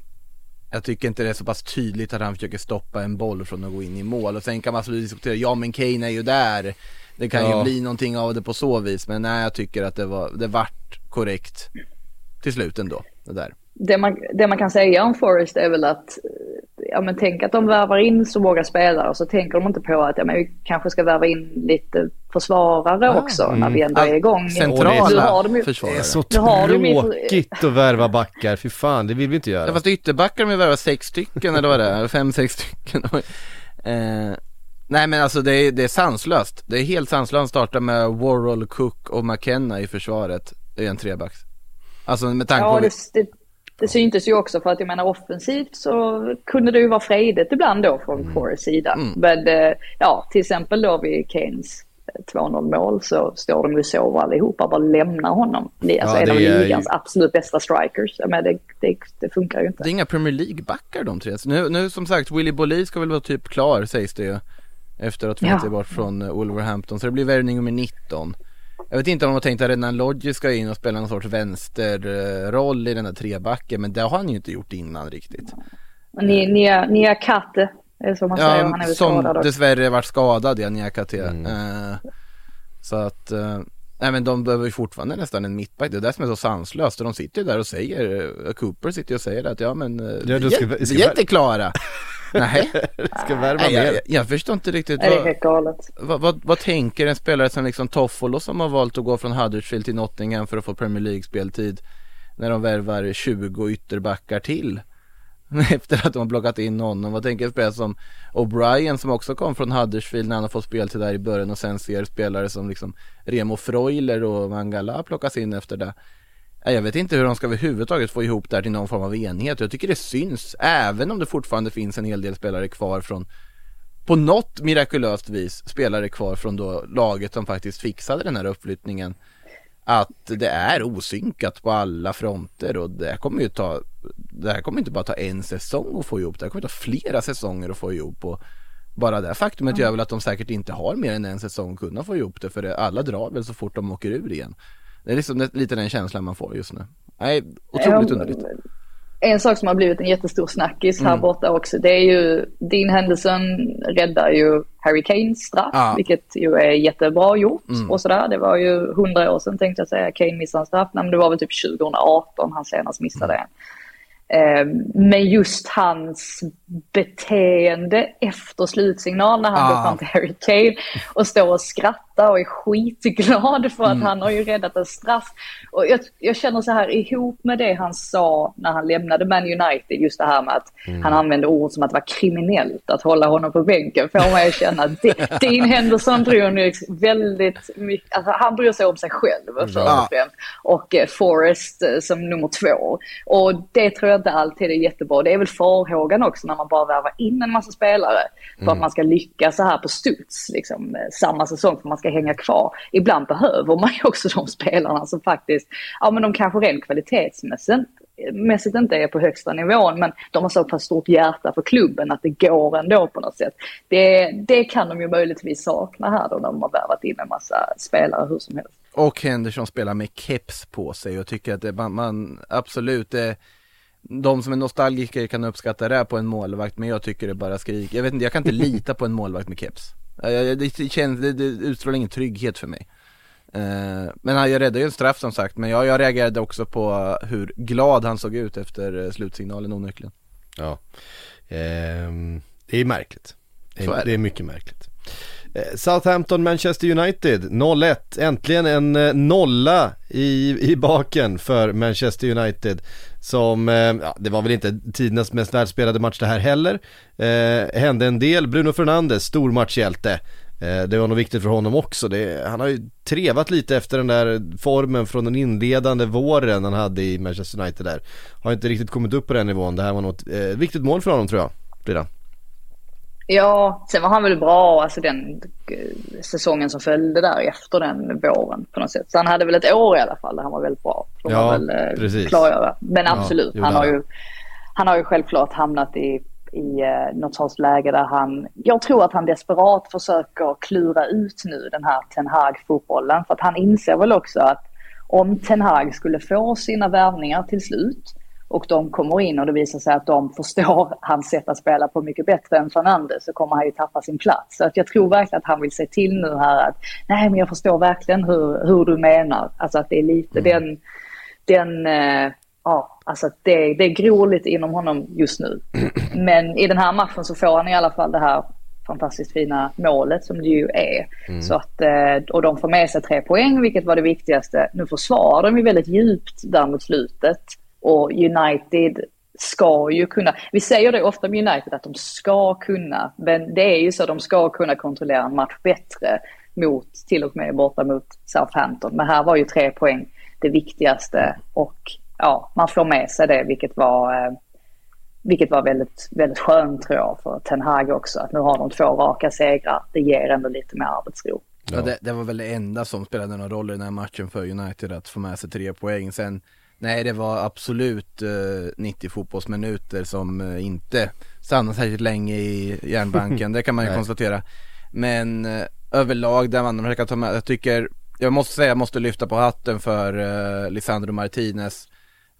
Speaker 3: jag tycker inte det är så pass tydligt att han försöker stoppa en boll från att gå in i mål. Och sen kan man absolut diskutera, ja men Kane är ju där. Det kan
Speaker 1: Ja.
Speaker 3: ju bli någonting av det på så vis. Men nej, jag tycker att det var, det vart korrekt till slut ändå. Det där.
Speaker 4: Det man, det man kan säga om Forest är väl att, eh, ja men tänk att de värvar in så många spelare och så tänker de inte på att ja, men vi kanske ska värva in lite försvarare
Speaker 3: Ah,
Speaker 4: också när vi ändå är igång. Nu
Speaker 3: Centrala
Speaker 4: har de ju-
Speaker 3: försvarare.
Speaker 1: Det är så tråkigt att värva backar, fy fan, det vill vi inte
Speaker 3: Ja
Speaker 1: göra.
Speaker 3: fast ytterbackar de ju värvat sex stycken eller vad det är, fem, sex stycken. *laughs* eh, nej men alltså det är, det är sanslöst. Det är helt sanslöst att starta med Warhol, Cook och McKenna i försvaret. Det är en trebacks. Alltså med tanke
Speaker 4: Ja,
Speaker 3: på...
Speaker 4: det, det, det syntes ju också för att jag menar offensivt så kunde det ju vara fredigt ibland då från
Speaker 1: Mm.
Speaker 4: Forrests sida. Men eh, ja, till exempel då vid eh, 2-0 mål så står de ju så över allihopa och bara lämnar honom. Det- Alltså
Speaker 1: Ja,
Speaker 4: en av
Speaker 1: det är ju-
Speaker 4: ligans absolut bästa strikers. Men det, det, det funkar ju inte.
Speaker 3: Det är inga Premier League-backar de tre. Så Nu, nu som sagt, Willy Bolli ska väl vara typ klar sägs det ju. Efter att
Speaker 4: Ja.
Speaker 3: flytta bort från eh, Wolverhampton. Så det blir värvning nummer 19. Jag vet inte om de har tänkt att Renan Lodge ska in och spela någon sorts vänsterroll i den här trebacken. Men det har han ju inte gjort innan riktigt.
Speaker 4: Ni, Nia, Nia Katte, är som man säger. Han är
Speaker 3: Ja,
Speaker 4: väl
Speaker 3: som
Speaker 4: skadad
Speaker 3: dessvärre varit skadad ja, Niakate.
Speaker 1: Mm.
Speaker 3: Eh, så att, eh, nej men de behöver ju fortfarande nästan en mittback. Det är det som är så sanslöst. De sitter ju där och säger, eh, Cooper sitter ju och säger att ja men, eh,
Speaker 1: Ja,
Speaker 3: vi,
Speaker 1: du ska-
Speaker 3: är,
Speaker 1: ska-
Speaker 3: vi är inte klara. *laughs* nej,
Speaker 1: Ska värva
Speaker 3: nej jag,
Speaker 1: mer.
Speaker 3: jag, jag förstår inte riktigt.
Speaker 4: Nej, det är
Speaker 3: Vad,
Speaker 4: helt galet.
Speaker 3: vad, vad, vad tänker en spelare som liksom Toffolo som har valt att gå från Huddersfield till Nottingham för att få Premier League-speltid. När de värvar 20 ytterbackar till. *laughs* Efter att de har plockat in honom. Vad tänker en spelare som O'Brien som också kom från Huddersfield när han har fått speltid där i början och sen ser spelare som liksom Remo Freuler och Mangala plockas in efter det. Jag vet inte hur de ska överhuvudtaget få ihop det här till någon form av enhet. Jag tycker det syns, även om det fortfarande finns en hel del spelare kvar från på något mirakulöst vis spelare kvar från då laget som faktiskt fixade den här uppflyttningen att det är osynkat på alla fronter och det kommer ju ta det här kommer inte bara ta en säsong att få ihop det här kommer ta flera säsonger att få ihop och bara det faktumet gör väl att de säkert inte har mer än en säsong att kunna få ihop det för det, alla drar väl så fort de åker ur igen det är liksom lite den känslan man får just nu nej, otroligt underligt
Speaker 4: En sak som har blivit en jättestor snackis här
Speaker 3: Mm.
Speaker 4: borta också, det är ju Dean Henderson räddar ju Harry Kanes straff,
Speaker 3: Ja.
Speaker 4: vilket ju är jättebra gjort
Speaker 3: Mm.
Speaker 4: och sådär. Det var ju hundra år sedan tänkte jag säga, Kane missade en straff, Nej, men det var väl typ 2018 han senast missade
Speaker 3: Mm.
Speaker 4: en. Eh, Men just hans beteende efter slutsignal när han
Speaker 3: Ah.
Speaker 4: går fram till Harry Kane och står och skrattar och är skitglad för att
Speaker 3: Mm.
Speaker 4: han har ju räddat en straff. Och jag, jag känner så här ihop med det han sa när han lämnade Man United, just det här med att han använde ord som att det var kriminellt att hålla honom på bänken, får mig att känna att De- Dean Henderson bryr nu väldigt mycket, alltså han bryr sig om sig själv först
Speaker 3: Ja.
Speaker 4: och främst. Och eh, Forrest eh, som nummer två. Och det tror jag inte alltid är jättebra. Det är väl farhågan också när man bara värvar in en massa spelare. För att man ska lyckas så här på studs, liksom, eh, samma säsong för man ska hänga kvar. Ibland behöver man ju också de spelarna som faktiskt, ja men de kanske rent kvalitetsmässigt mässigt inte är på högsta nivån men de har så pass stort hjärta för klubben att det går ändå på något sätt. Det, det kan de ju möjligtvis sakna här då när de har värvat in en massa spelare hur som helst.
Speaker 3: Och Henderson spelar med keps på sig och tycker att det, man, man absolut det, de som är nostalgiker kan uppskatta det på en målvakt men jag tycker det bara skrik. Jag vet inte, jag kan inte *laughs* lita på en målvakt med keps. Det, känns, det, det utstrålar ingen trygghet för mig. Eh, men han jag räddade ju en straff som sagt men jag, jag reagerade också på hur glad han såg ut efter eh, slutsignalen onekligen.
Speaker 1: Ja. Ehm, det är märkligt. Det
Speaker 3: är
Speaker 1: är,
Speaker 3: det.
Speaker 1: det är mycket märkligt. Eh, Southampton, Manchester United, 0-1. Äntligen en nolla i, i baken för Manchester United. Som, eh, ja, det var väl inte tidernas mest världsspelade match det här heller. Eh, hände en del, Bruno Fernandes, stor matchhjälte. Eh, det var nog viktigt för honom också. Det, han har ju trevat lite efter den där formen från den inledande våren han hade i Manchester United där. Har inte riktigt kommit upp på den nivån. Det här var något eh, viktigt mål för honom tror jag. Frida.
Speaker 4: Ja, sen var han väl bra, alltså den eh, säsongen som följde där efter den våren på något sätt. Så han hade väl ett år i alla fall där han var väldigt bra. Får
Speaker 1: Ja,
Speaker 4: väl eh,
Speaker 1: precis.
Speaker 4: klargöra. Men
Speaker 1: Ja,
Speaker 4: absolut, han, har ju, han har ju självklart hamnat i, i eh, något sorts läge där han, jag tror att han desperat försöker klura ut nu den här Ten Hag-fotbollen. För att han inser väl också att om Ten Hag skulle få sina värvningar till slut och de kommer in och det visar sig att de förstår *laughs* hans sätt att spela på mycket bättre än Fernandes så kommer han ju tappa sin plats. Så att jag tror verkligen att han vill se till nu här att nej men jag förstår verkligen hur, hur du menar. Alltså att det är lite mm. den, den eh, ja, alltså det, det gror lite inom honom just nu. *clears throat* Men i den här matchen så får han i alla fall det här fantastiskt fina målet som det ju är. Mm. Så att, eh, och de får med sig tre poäng, vilket var det viktigaste. Nu försvarar de ju väldigt djupt där mot slutet. Och United ska ju kunna, vi säger det ofta med United att de ska kunna, men det är ju så de ska kunna kontrollera en match bättre mot, till och med borta mot Southampton. Men här var ju tre poäng det viktigaste och ja, man får med sig det, vilket var, eh, vilket var väldigt, väldigt skönt tror jag för Ten Hag också. Att nu har de två raka segrar. Det ger ändå lite mer arbetsro.
Speaker 3: Ja, det, det, var väl det enda som spelade någon roll i den här matchen för United att få med sig tre poäng. Sen, nej det var absolut eh, 90 fotbollsminuter som eh, inte stannade särskilt länge i järnbanken, *laughs* det kan man ju konstatera. Men eh, överlag, där man försöker ta med, jag tycker, jag måste säga, jag måste lyfta på hatten för eh, Lisandro Martinez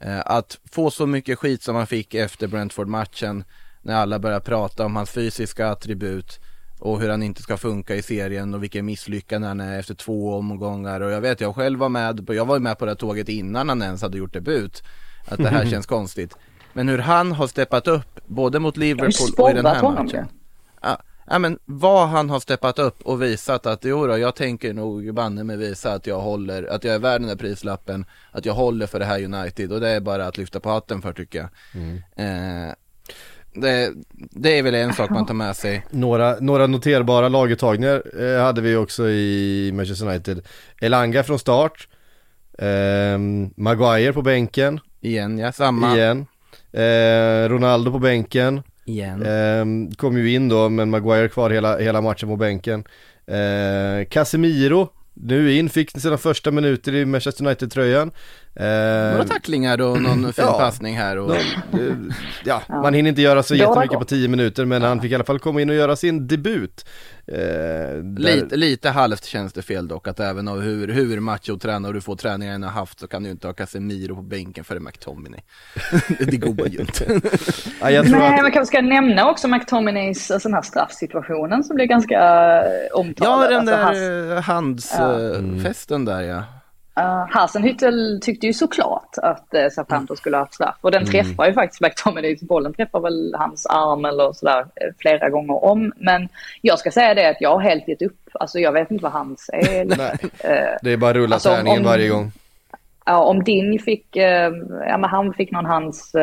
Speaker 3: Eh, att få så mycket skit som han fick efter Brentford-matchen när alla börjar prata om hans fysiska attribut och hur han inte ska funka i serien och vilken misslyckande han är efter två omgångar. Och jag vet jag själv var med, jag var med på det tåget innan han ens hade gjort debut. Att det här *laughs* känns konstigt. Men hur han har steppat upp både mot Liverpool och i den här matchen. ja, ja men vad han har steppat upp och visat att jo då, jag tänker nog banne mig visa att jag håller, att jag är värd den där prislappen, att jag håller för det här United. Och det är bara att lyfta på hatten för tycker jag. Mm. Eh, det, det, är väl en sak man tar med sig.
Speaker 1: Några, några noterbara laguttagningar eh, hade vi också i Manchester United. Elanga från start, eh, Maguire på bänken.
Speaker 3: Igen ja, samma.
Speaker 1: Igen. Eh, Ronaldo på bänken.
Speaker 3: Igen.
Speaker 1: Eh, kom ju in då, men Maguire kvar hela, hela matchen på bänken. Eh, Casemiro, nu in, fick sina första minuter i Manchester United-tröjan.
Speaker 3: Eh, Några tacklingar och någon fin ja, passning här och...
Speaker 1: Någon, ja, man hinner inte göra så jättemycket på 10 minuter men han fick i alla fall komma in och göra sin debut.
Speaker 3: Eh, lite, lite halvt känns det fel dock att även av hur, hur macho tränar och du får träningar än har haft så kan du inte ha Casemiro på bänken före McTominay. *laughs* det går ju inte. *laughs*
Speaker 4: ja, jag tror Nej, att... man kanske ska nämna också McTominays, alltså den här straffsituationen som blir ganska omtalad.
Speaker 3: Ja, den alltså, där handsfesten ja. där ja.
Speaker 4: Uh, Hasenhüttel tyckte ju såklart att uh, Southampton skulle ha haft straff och den mm. träffar ju faktiskt McTominay, bollen träffar väl hans arm eller sådär uh, flera gånger om. Men jag ska säga det att jag har helt gett upp, alltså jag vet inte vad hans är. *laughs*
Speaker 1: Nej, uh, det är bara rulla alltså, tärningen varje gång.
Speaker 4: Ja, om din fick, ja men han fick någon hans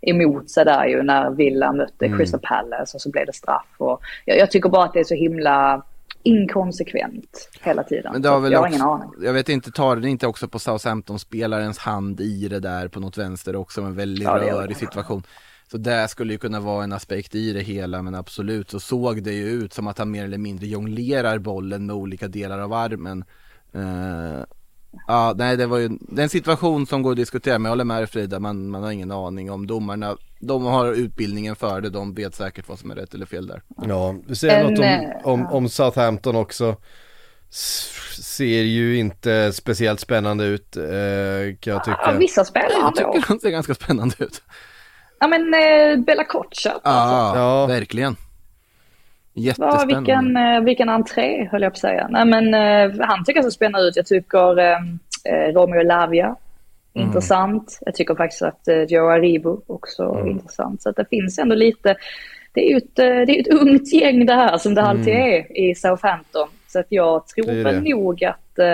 Speaker 4: emot sig där ju när Villa mötte mm. Crystal Palace och så blev det straff. Och jag, jag tycker bara att det är så himla inkonsekvent hela tiden. Men det har väl jag har ingen aning.
Speaker 3: Jag vet inte, tar den inte också på Southampton-spelarens hand i det där på något vänster också, en väldigt ja, rörig situation. Så det skulle ju kunna vara en aspekt i det hela, men absolut så såg det ju ut som att han mer eller mindre jonglerar bollen med olika delar av armen. Uh, Ja, nej det var ju det en situation som går att diskutera men jag håller med dig Frida, man, man har ingen aning om domarna De har utbildningen för det, de vet säkert vad som är rätt eller fel där
Speaker 1: Ja, du säger något om, eh, om, om Southampton också Ser ju inte speciellt spännande ut eh, kan jag tycka
Speaker 4: ja, Vissa spelare
Speaker 3: Jag tycker de ser ganska spännande ut
Speaker 4: Ja men eh, Bella Kocha
Speaker 3: alltså. Ja, ja, verkligen
Speaker 4: Jättespännande. Ja, vilken, eh, vilken entré höll jag på att säga. Nej, men, han tycker så spännande ut. Jag tycker uh, Romeo Lavia, mm. intressant. Jag tycker faktiskt att uh, Joe Aribo också mm. intressant. Så att det finns ändå lite, det är ju ett, det är ett ungt gäng det här som det mm. alltid är i Southampton. Så att jag tror väl nog att, uh,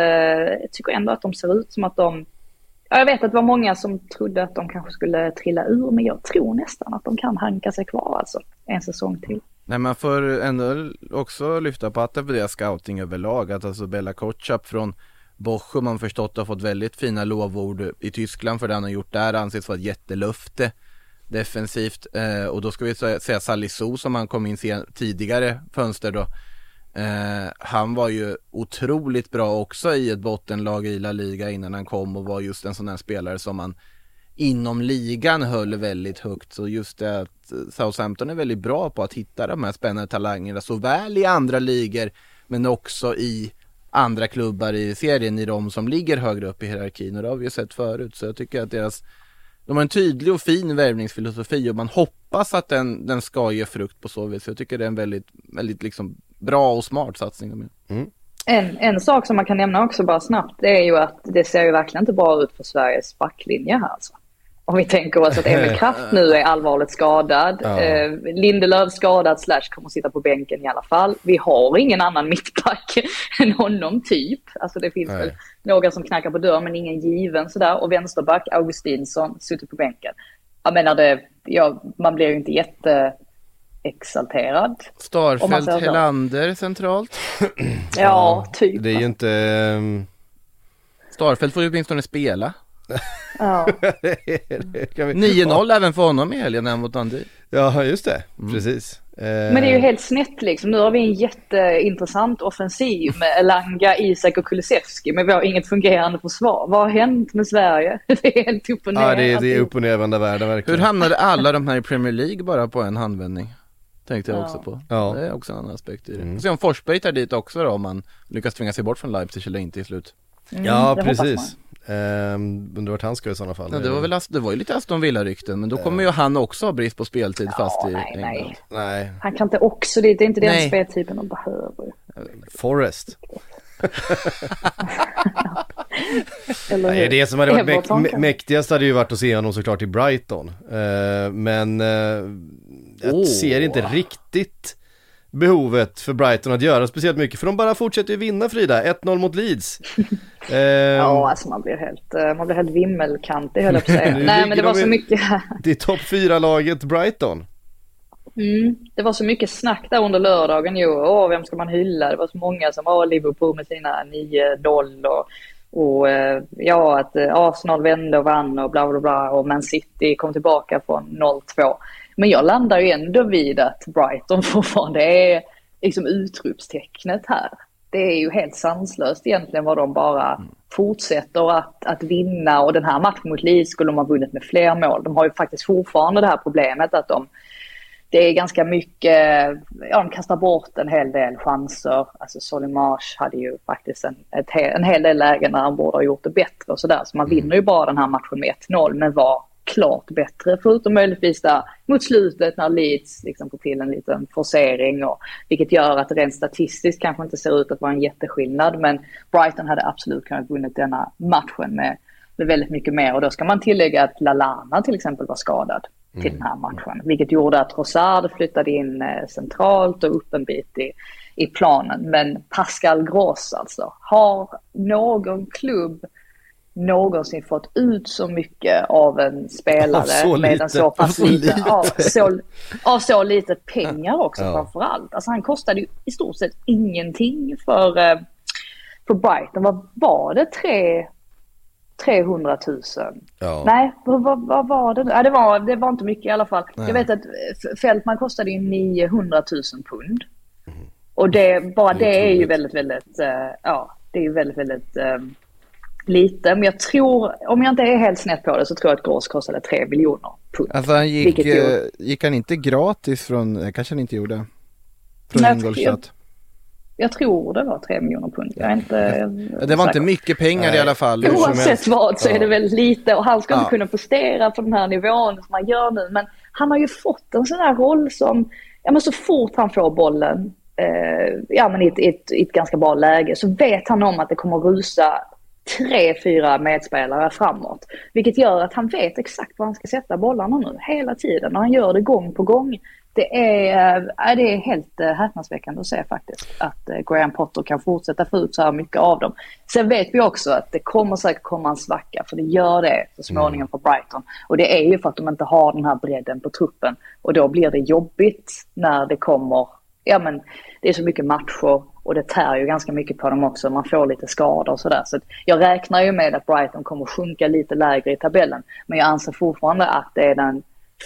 Speaker 4: jag tycker ändå att de ser ut som att de Ja, jag vet att det var många som trodde att de kanske skulle trilla ur, men jag tror nästan att de kan hanka sig kvar alltså en säsong till.
Speaker 3: Nej man får ändå också lyfta på hatten för deras scouting överlag. Att alltså Bella Kotschap från Bochum man förstått har fått väldigt fina lovord i Tyskland för det han har gjort där. Anses vara ett jättelöfte eh, defensivt. Eh, och då ska vi säga Salisu som han kom in tidigare fönster då. Eh, han var ju otroligt bra också i ett bottenlag i La Liga innan han kom och var just en sån här spelare som man inom ligan höll väldigt högt. Så just det att eh, Southampton är väldigt bra på att hitta de här spännande talangerna såväl i andra ligor men också i andra klubbar i serien, i de som ligger högre upp i hierarkin och det har vi ju sett förut. Så jag tycker att deras De har en tydlig och fin värvningsfilosofi och man hoppas att den, den ska ge frukt på så vis. Jag tycker det är en väldigt, väldigt liksom bra och smart satsning. de gör.
Speaker 4: En, en sak som man kan nämna också bara snabbt det är ju att det ser ju verkligen inte bra ut för Sveriges backlinje här alltså. Om vi tänker oss att Emil *laughs* Kraft nu är allvarligt skadad.
Speaker 1: Ja.
Speaker 4: Eh, Lindelöf skadad slash kommer sitta på bänken i alla fall. Vi har ingen annan mittback *laughs* än honom typ. Alltså det finns
Speaker 1: Nej.
Speaker 4: väl några som knackar på dörren men ingen given sådär. Och vänsterback Augustinsson suttit på bänken. Jag menar det, ja, man blir ju inte jätteexalterad. Om man
Speaker 3: Starfelt. Helander centralt. *clears throat*
Speaker 4: Ja, typ.
Speaker 1: Det är ju inte, ehm,
Speaker 3: Starfelt får ju åtminstone spela.
Speaker 4: Ja. *laughs*
Speaker 1: kan vi...
Speaker 3: 9-0 även för honom i helgen mot Dundee.
Speaker 1: Ja, just det, precis. Eh,
Speaker 4: Men det är ju helt snett liksom. Nu har vi en jätteintressant offensiv med Elanga, Isak och Kulusevski. Men vi har inget fungerande försvar. Vad har hänt med Sverige? *laughs* Det är helt upp och ner.
Speaker 1: Ja, det är, det är upp och nervända världar
Speaker 3: Hur
Speaker 1: verkligen.
Speaker 3: hamnade alla de här i Premier League bara på en handvändning? Tänkte jag
Speaker 4: Ja.
Speaker 3: också på.
Speaker 1: Ja.
Speaker 3: Det är också en annan aspekt i det.
Speaker 1: Mm.
Speaker 3: Se om Forsberg tar dit också då om man lyckas tvinga sig bort från Leipzig eller inte i slut.
Speaker 4: Mm,
Speaker 1: Ja, precis. Um, undrar vart han ska i sådana fall.
Speaker 3: Ja, det var väl det var ju lite Aston Villa-rykten men då kommer ju han också ha brist på speltid fast i
Speaker 4: nej,
Speaker 3: England.
Speaker 4: nej.
Speaker 1: Nej,
Speaker 4: Han kan inte också dit. Det är inte den
Speaker 3: Nej.
Speaker 4: speltypen de behöver.
Speaker 1: Forrest. *laughs*
Speaker 4: Eller
Speaker 1: Nej, det som hade varit mäk- mäktigast hade ju varit att se honom såklart i Brighton. Eh, men eh, jag
Speaker 3: Åh.
Speaker 1: ser inte riktigt behovet för Brighton att göra speciellt mycket. För de bara fortsätter ju vinna Frida, 1-0 mot Leeds. *laughs* Eh,
Speaker 4: Ja, alltså man blir helt, eh, man blir helt vimmelkantig höll jag på att säga. *laughs* Nej, men det var så mycket. *laughs*
Speaker 1: Det är topp 4-laget Brighton.
Speaker 4: Mm, det var så mycket snack där under lördagen ju. Åh, vem ska man hylla? Det var så många som var Liverpool med sina 9-0 och, och eh, ja, att eh, Arsenal vände och vann och bla bla bla och Man City kom tillbaka från 0-2. Men jag landar ju ändå vid att Brighton *laughs* fortfarande är liksom utropstecknet här. Det är ju helt sanslöst egentligen vad de bara fortsätter att, att vinna och den här matchen mot Leeds skulle de ha vunnit med fler mål. De har ju faktiskt fortfarande det här problemet att de det är ganska mycket, ja de kastar bort en hel del chanser. Alltså Solimars hade ju faktiskt en, ett, en hel del lägen när han borde ha gjort det bättre och sådär. Så man vinner ju bara den här matchen med 1-0 men var klart bättre förutom möjligtvis där mot slutet när Leeds liksom får till en liten forcering och vilket gör att rent statistiskt kanske inte ser ut att vara en jätteskillnad men Brighton hade absolut kunnat vunnit denna matchen med, med väldigt mycket mer och då ska man tillägga att Lalana till exempel var skadad till den här matchen. Vilket gjorde att Rosard flyttade in eh, centralt och upp en bit i, i planen. Men Pascal Gross alltså, har någon klubb någonsin fått ut så mycket av en spelare med
Speaker 1: lite.
Speaker 4: en så pass *laughs*
Speaker 1: så
Speaker 4: lite,
Speaker 1: lite.
Speaker 4: Av, så, av så lite pengar också
Speaker 1: Ja.
Speaker 4: framför allt. Alltså han kostade ju i stort sett ingenting för, eh, för Brighton. Vad var det? Tre, 300 000?
Speaker 1: Ja.
Speaker 4: Nej, vad, vad, vad var det? Ja, det, var, det var inte mycket i alla fall.
Speaker 1: Nej.
Speaker 4: Jag vet att F- Fältman kostade ju 900 000 pund. Och det, bara det är ju
Speaker 1: otroligt.
Speaker 4: väldigt, väldigt, eh, ja, det är ju väldigt, väldigt eh, lite. Men jag tror, om jag inte är helt snett på det så tror jag att Gross kostade 3 miljoner pund.
Speaker 3: Alltså han gick,
Speaker 4: ju-
Speaker 3: eh, gick han inte gratis från, eh, kanske han inte gjorde. Från
Speaker 4: Nej,
Speaker 3: Ingolstadt.
Speaker 4: Jag tror det var 3 miljoner pund. Jag är inte
Speaker 3: Ja, Det var inte mycket pengar i
Speaker 1: Nej.
Speaker 3: alla fall.
Speaker 4: Oavsett vad så är det väldigt lite och han ska
Speaker 3: Ja.
Speaker 4: inte kunna prestera på den här nivån som han gör nu. Men han har ju fått en sån här roll som, ja men så fort han får bollen, eh, ja men i ett, i, ett, i ett ganska bra läge så vet han om att det kommer rusa tre, fyra medspelare framåt. Vilket gör att han vet exakt var han ska sätta bollarna nu hela tiden och han gör det gång på gång. Det är, äh, det är helt äh, häpnadsväckande att se faktiskt att äh, Graham Potter kan fortsätta få ut så här mycket av dem. Sen vet vi också att det kommer säkert komma en svacka för det gör det så småningom för Brighton. Och det är ju för att de inte har den här bredden på truppen och då blir det jobbigt när det kommer, ja men det är så mycket matcher och det tär ju ganska mycket på dem också. Man får lite skador och sådär. Så jag räknar ju med att Brighton kommer sjunka lite lägre i tabellen. Men jag anser fortfarande att det är den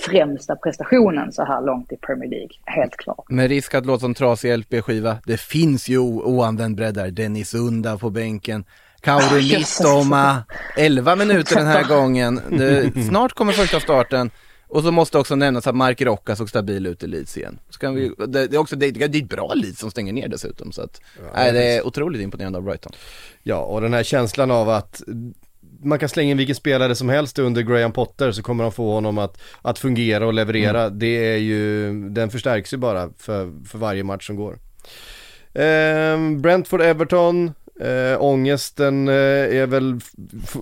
Speaker 4: främsta prestationen så här långt i Premier League. Helt klart.
Speaker 3: Med risk att låta som trasig LP-skiva. Det finns ju oanvänd bredd där. Dennis Unda på bänken. Kauru
Speaker 4: jösses.
Speaker 3: Mittoma. 11 minuter den här gången. Det, *laughs* snart kommer första starten. Och så måste också nämnas att Mark Rocca såg stabil ut i Leeds igen. Så kan vi, det, det, är också, det, det är ett bra Leeds som stänger ner dessutom. Så att, nej, det är otroligt imponerande av Brighton.
Speaker 1: Ja, och den här känslan av att man kan slänga in vilken spelare som helst under Graham Potter så kommer de få honom att, att fungera och leverera. Mm. Det är ju, den förstärks ju bara för, för varje match som går. Eh, Brentford-Everton, Äh, ångesten äh, är väl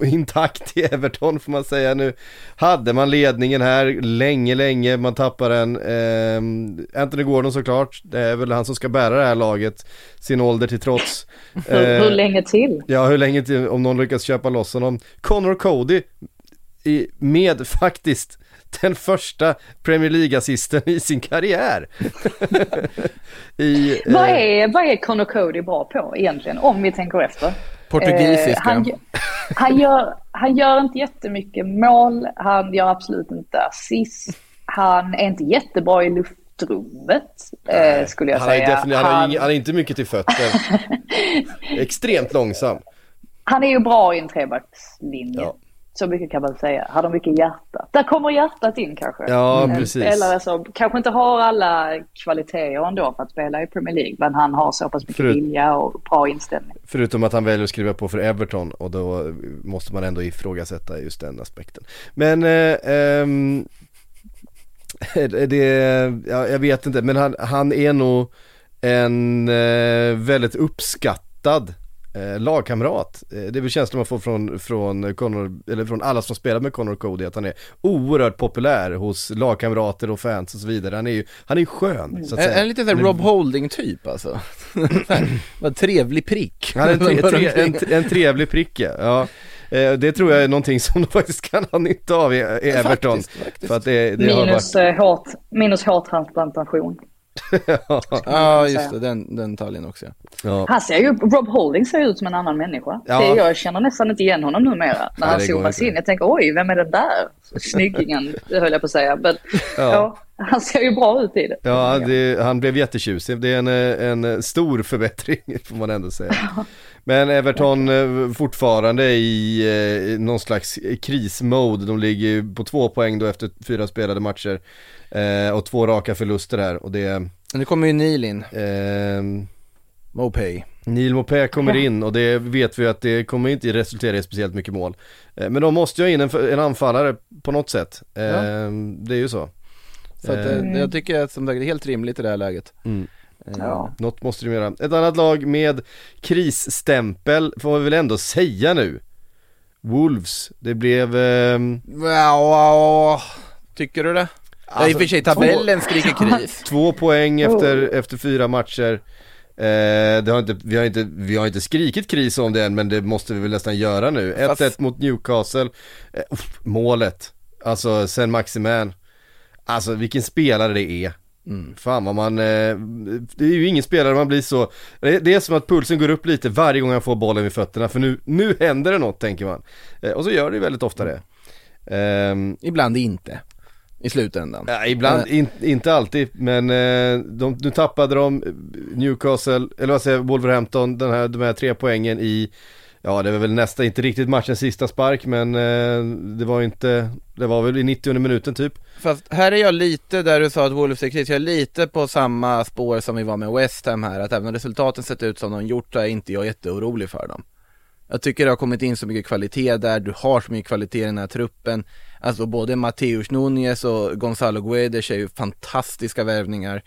Speaker 1: intakt i Everton får man säga nu. Hade man ledningen här länge, länge, man tappar den. Äh, Anthony Gordon såklart, det är väl han som ska bära det här laget, sin ålder till trots. *laughs*
Speaker 4: hur, hur länge till?
Speaker 1: Ja, hur länge till, om någon lyckas köpa loss honom. Connor Cody, i, med *laughs* faktiskt den första Premier League-assisten i sin karriär. *laughs*
Speaker 4: I, vad, eh, är, vad är Conor Cody bra på egentligen, om vi tänker efter?
Speaker 3: Portugisiska. Eh,
Speaker 4: han, han, gör, han gör inte jättemycket mål, han gör absolut inte assist, han är inte jättebra i luftrummet, eh, skulle jag
Speaker 1: han
Speaker 4: säga.
Speaker 1: Är han, han, han är inte mycket till fötter. *laughs* Extremt långsam.
Speaker 4: Han är ju bra i en trebackslinje. Ja. Så mycket kan man säga. Har de mycket hjärta? Där kommer hjärtat in kanske.
Speaker 1: Ja, en precis.
Speaker 4: Spelare som kanske inte har alla kvaliteter ändå för att spela i Premier League. Men han har så pass mycket Förut... vilja och bra inställning.
Speaker 1: Förutom att han väljer att skriva på för Everton och då måste man ändå ifrågasätta just den aspekten. Men eh, ehm, det, ja, jag vet inte, men han, han är nog en eh, väldigt uppskattad eh, lagkamrat. Eh, det är väl känslan man får från, från, Connor, eller från alla som spelar med Connor Cody, att han är oerhört populär hos lagkamrater och fans och så vidare. Han är ju, han är skön så att säga.
Speaker 3: En, en lite såhär Rob Holding typ alltså. *laughs* Vad trevlig prick.
Speaker 1: Han är en, tre, *laughs* tre, en, en trevlig prick ja. Eh, det tror jag är någonting som de *laughs* faktiskt kan ha nytta av i, Everton. Faktiskt, faktiskt. För att det, det
Speaker 4: minus, varit... Eh, hårt, minus hårtransplantation
Speaker 3: ja, just det, den, den detaljen också.
Speaker 4: Ja. Han ser ju, Rob Holding ser ut som en annan människa. Ja. Det, jag känner nästan inte igen honom numera. När han zoomas in, jag tänker oj, vem är den där snyggingen, höll jag på att säga. Men ja. ja han ser ju bra ut i det.
Speaker 1: Ja, det, han blev jättetjusig. Det är en, en stor förbättring får man ändå säga. *laughs* Men Everton eh, fortfarande i eh, någon slags krismode. De ligger på två poäng då efter fyra spelade matcher. Eh, och två raka förluster här och det...
Speaker 3: Nu kommer ju Neil in. Eh, Mopay.
Speaker 1: Neil Mopay kommer in och det vet vi att det kommer inte resultera i speciellt mycket mål. Eh, men de måste ju ha in en, en anfallare på något sätt. Eh, ja. Det är ju så.
Speaker 3: Så att, mm. jag tycker att det är helt rimligt i det här läget.
Speaker 1: Mm. Ja. Något måste de göra. Ett annat lag med krisstämpel får vi väl ändå säga nu. Wolves, det blev... Eh...
Speaker 3: Ja, tycker du det? Alltså, i och för sig tabellen två, skriker kris. *laughs*
Speaker 1: Två poäng efter, oh. efter fyra matcher. Eh, det har inte, vi, har inte, vi har inte skrikit kris om det än men det måste vi väl nästan göra nu. 1-1 Fast... mot Newcastle. Eh, uff, målet. Alltså sen Maximan. Alltså vilken spelare det är. Mm. Fan vad man, eh, det är ju ingen spelare man blir så, det är som att pulsen går upp lite varje gång han får bollen vid fötterna för nu, nu händer det något tänker man. Eh, och så gör det ju väldigt ofta det.
Speaker 3: Um, Ibland inte i slutändan.
Speaker 1: Ja, ibland, in, inte alltid, men eh, de, nu tappade de Newcastle, eller vad säger Wolverhampton, den här, de här tre poängen i, ja det var väl nästan, inte riktigt matchens sista spark, men eh, det var inte, det var väl i 90 minuten typ.
Speaker 3: Fast här är jag lite där du sa att Wolves är kris, jag är lite på samma spår som vi var med West Ham här, att även om resultaten sett ut som de gjort så är inte jag jätteorolig för dem. Jag tycker det har kommit in så mycket kvalitet där, du har så mycket kvalitet i den här truppen. Alltså både Mateus Nunez och Gonzalo Guedes är ju fantastiska värvningar.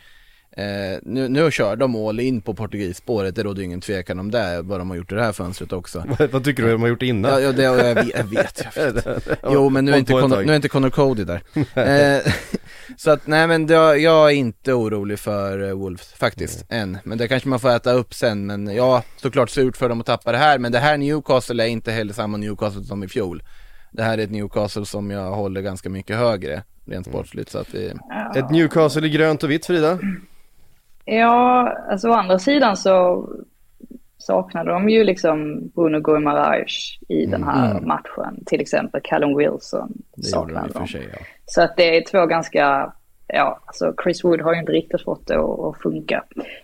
Speaker 3: Eh, nu, nu kör de all in på portugisspåret, det råder ingen tvekan om det, vad de har gjort i det här fönstret också. *laughs*
Speaker 1: vad tycker du de har gjort innan?
Speaker 3: Ja, ja det, jag, vet, jag vet, jag vet. *laughs* Jo men nu är, inte Conor, nu är inte Connor Cody där. *laughs* eh, så att nej men det, jag är inte orolig för uh, Wolves faktiskt, mm. än. Men det kanske man får äta upp sen, men ja, såklart surt för dem att tappa det här, men det här Newcastle är inte heller samma Newcastle som i fjol. Det här är ett Newcastle som jag håller ganska mycket högre, rent sportsligt så att vi...
Speaker 1: Ett Newcastle i grönt och vitt Frida?
Speaker 4: Ja, alltså å andra sidan så saknade de ju liksom Bruno Guimaraes i mm. den här mm. matchen. Till exempel Callum Wilson det saknade de. Sig, ja. Så att det är två ganska, ja, alltså Chris Wood har ju inte riktigt fått det att, att funka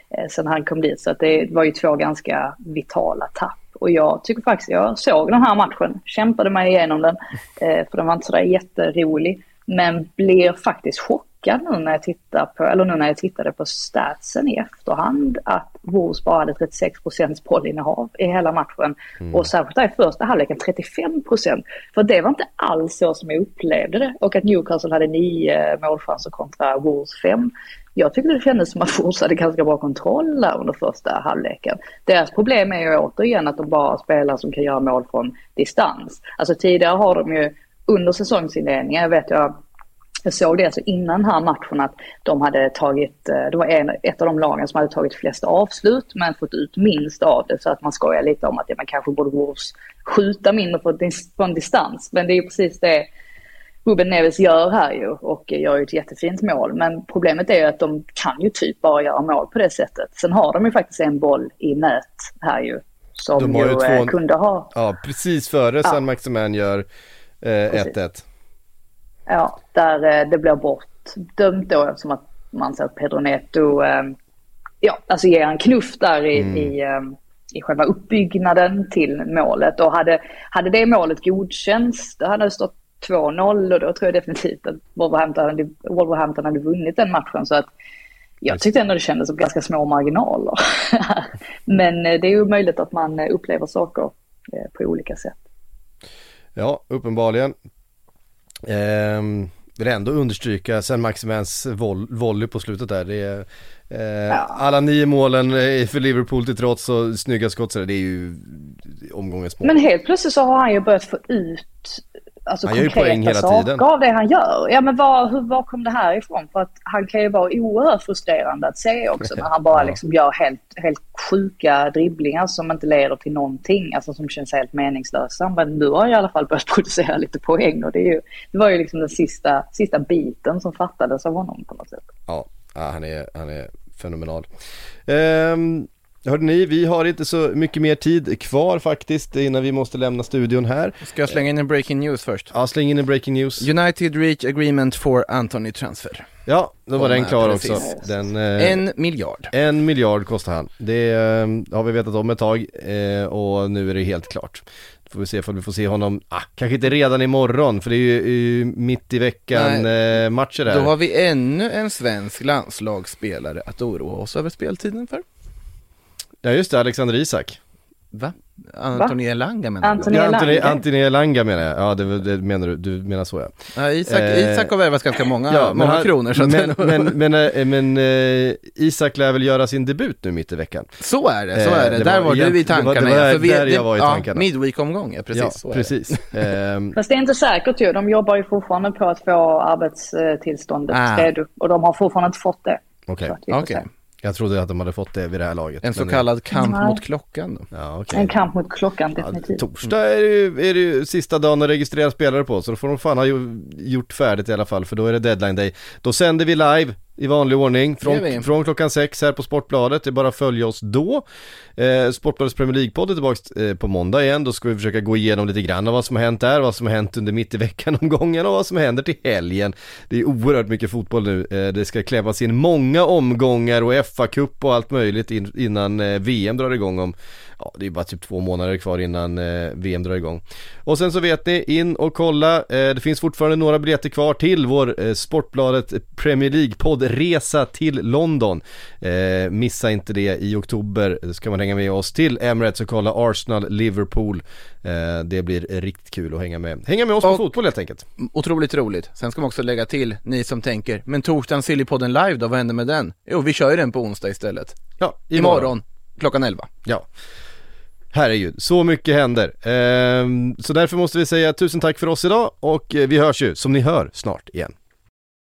Speaker 4: eh, sen han kom dit. Så att det var ju två ganska vitala tapp. Och jag tycker faktiskt, jag såg den här matchen, kämpade mig igenom den, eh, för den var inte sådär jätterolig. Men blir faktiskt chockad chockad nu när jag tittar på, eller nu när jag tittade på statsen i efterhand att Wolves bara hade 36 procents bollinnehav i hela matchen. Mm. Och särskilt där i första halvleken 35 procent. För det var inte alls så som jag upplevde det. Och att Newcastle hade nio målchanser kontra Wolves fem. Jag tyckte det kändes som att Wolves hade ganska bra kontroll där under första halvleken. Deras problem är ju återigen att de bara spelar som kan göra mål från distans. Alltså tidigare har de ju under säsongsinledningen, jag vet jag jag såg det alltså innan här matchen att de hade tagit, eh, det var en, ett av de lagen som hade tagit flest avslut men fått ut minst av det. Så att man skojar lite om att ja, man kanske borde Wolves skjuta mindre på en distans. Men det är ju precis det Ruben Neves gör här ju och gör ju ett jättefint mål. Men problemet är ju att de kan ju typ bara göra mål på det sättet. Sen har de ju faktiskt en boll i nät här ju. Som de har ju, ju två... Eh, kunde ha.
Speaker 1: Ja, precis före ja. San Maximan gör 1-1. Eh,
Speaker 4: ja, där eh, det blir bortdömt då eftersom att man ser att Pedro Neto, eh, ja, alltså ger en knuff där i, mm. i, eh, i själva uppbyggnaden till målet. Och hade, hade det målet godkänts, då hade det stått 2-0 och då tror jag definitivt att Wolverhampton hade, Wolverhampton hade vunnit den matchen. Så att jag tyckte ändå det kändes som ganska små marginaler. *laughs* Men det är ju möjligt att man upplever saker på olika sätt.
Speaker 1: Ja, uppenbarligen. Ehm, vill ändå understryka sen Maximens voll, volley på slutet där. Det är, eh, ja. Alla nio målen för Liverpool till trots och snygga skott så det är ju omgångens mål.
Speaker 4: Men helt plötsligt så har han ju börjat få ut alltså, han konkreta saker tiden. av det han gör. Ja men var, hur, var kom det här ifrån? För att han kan ju vara oerhört frustrerande att se också när han bara *laughs* ja. liksom gör helt, helt sjuka dribblingar som inte leder till någonting, alltså som känns helt meningslösa. Men nu har han i alla fall börjat *laughs* producera lite poäng och det, ju, det var ju liksom den sista, sista biten som fattades av honom på något sätt.
Speaker 1: Ja, han är, han är fenomenal. Um... Hörde ni, vi har inte så mycket mer tid kvar faktiskt innan vi måste lämna studion här.
Speaker 3: Ska jag slänga in en breaking news först?
Speaker 1: Ja, släng in en breaking news.
Speaker 3: United reach agreement for Anthony transfer.
Speaker 1: Ja, då var den klar precis. också. Den,
Speaker 3: eh, en miljard.
Speaker 1: En miljard kostar han. Det eh, har vi vetat om ett tag eh, och nu är det helt klart. Får vi se om vi får se honom, ah, kanske inte redan imorgon för det är ju, ju mitt i veckan eh, matcher där.
Speaker 3: Då har vi ännu en svensk landslagsspelare att oroa oss över speltiden för.
Speaker 1: Ja just det, Alexander Isak.
Speaker 3: Va? Antoni Elanga menar du?
Speaker 4: Antoni Elanga.
Speaker 1: Ja, Antoni Elanga menar jag. Ja, det, det, menar du, du menar så ja.
Speaker 3: ja Isak, eh, Isak har värvat ganska många, ja, många han, kronor så
Speaker 1: men, men, men, men, men eh, Isak lär väl göra sin debut nu mitt i veckan.
Speaker 3: Så är det, så är det. Eh, det där var, var du i tankarna. Det var,
Speaker 1: det var där, vi, där jag var i tankarna.
Speaker 3: Ja, midweek-omgång, ja precis.
Speaker 1: Ja, precis.
Speaker 4: Ehm. Fast det är inte säkert ju. De jobbar ju fortfarande på att få arbetstillståndet ah. redo. Och de har fortfarande inte fått det.
Speaker 1: Okej. Okay. Jag trodde att de hade fått det vid det här laget.
Speaker 3: En så kallad kamp Nej. mot klockan då?
Speaker 1: Ja, okay.
Speaker 4: En kamp mot klockan definitivt.
Speaker 1: Ja, torsdag är det, ju, är det ju sista dagen att registrera spelare på så då får de fan ha gjort färdigt i alla fall för då är det deadline day. Då sänder vi live i vanlig ordning från, från klockan sex här på Sportbladet. Det är bara att följa oss då. Eh, Sportbladets Premier League-podd är tillbaka eh, på måndag igen. Då ska vi försöka gå igenom lite grann av vad som har hänt där, vad som har hänt under mitt i veckan-omgången och vad som händer till helgen. Det är oerhört mycket fotboll nu. Eh, det ska klämmas in många omgångar och FA-cup och allt möjligt in, innan eh, VM drar igång om ja, det är bara typ två månader kvar innan eh, VM drar igång. Och sen så vet ni, in och kolla, eh, det finns fortfarande några biljetter kvar till vår eh, Sportbladet Premier League-poddresa till London. Eh, missa inte det i oktober, ska man hänga med oss till Emirates och kolla Arsenal-Liverpool. Eh, det blir riktigt kul att hänga med, hänga med oss och, på fotboll helt enkelt.
Speaker 3: Otroligt roligt. Sen ska man också lägga till, ni som tänker, men torsdagen Sillypodden live då, vad händer med den? Jo, vi kör ju den på onsdag istället.
Speaker 1: Ja,
Speaker 3: imorgon. imorgon klockan 11.
Speaker 1: Ja. Herregud, så mycket händer. Ehm, så därför måste vi säga tusen tack för oss idag och eh, vi hörs ju, som ni hör, snart igen.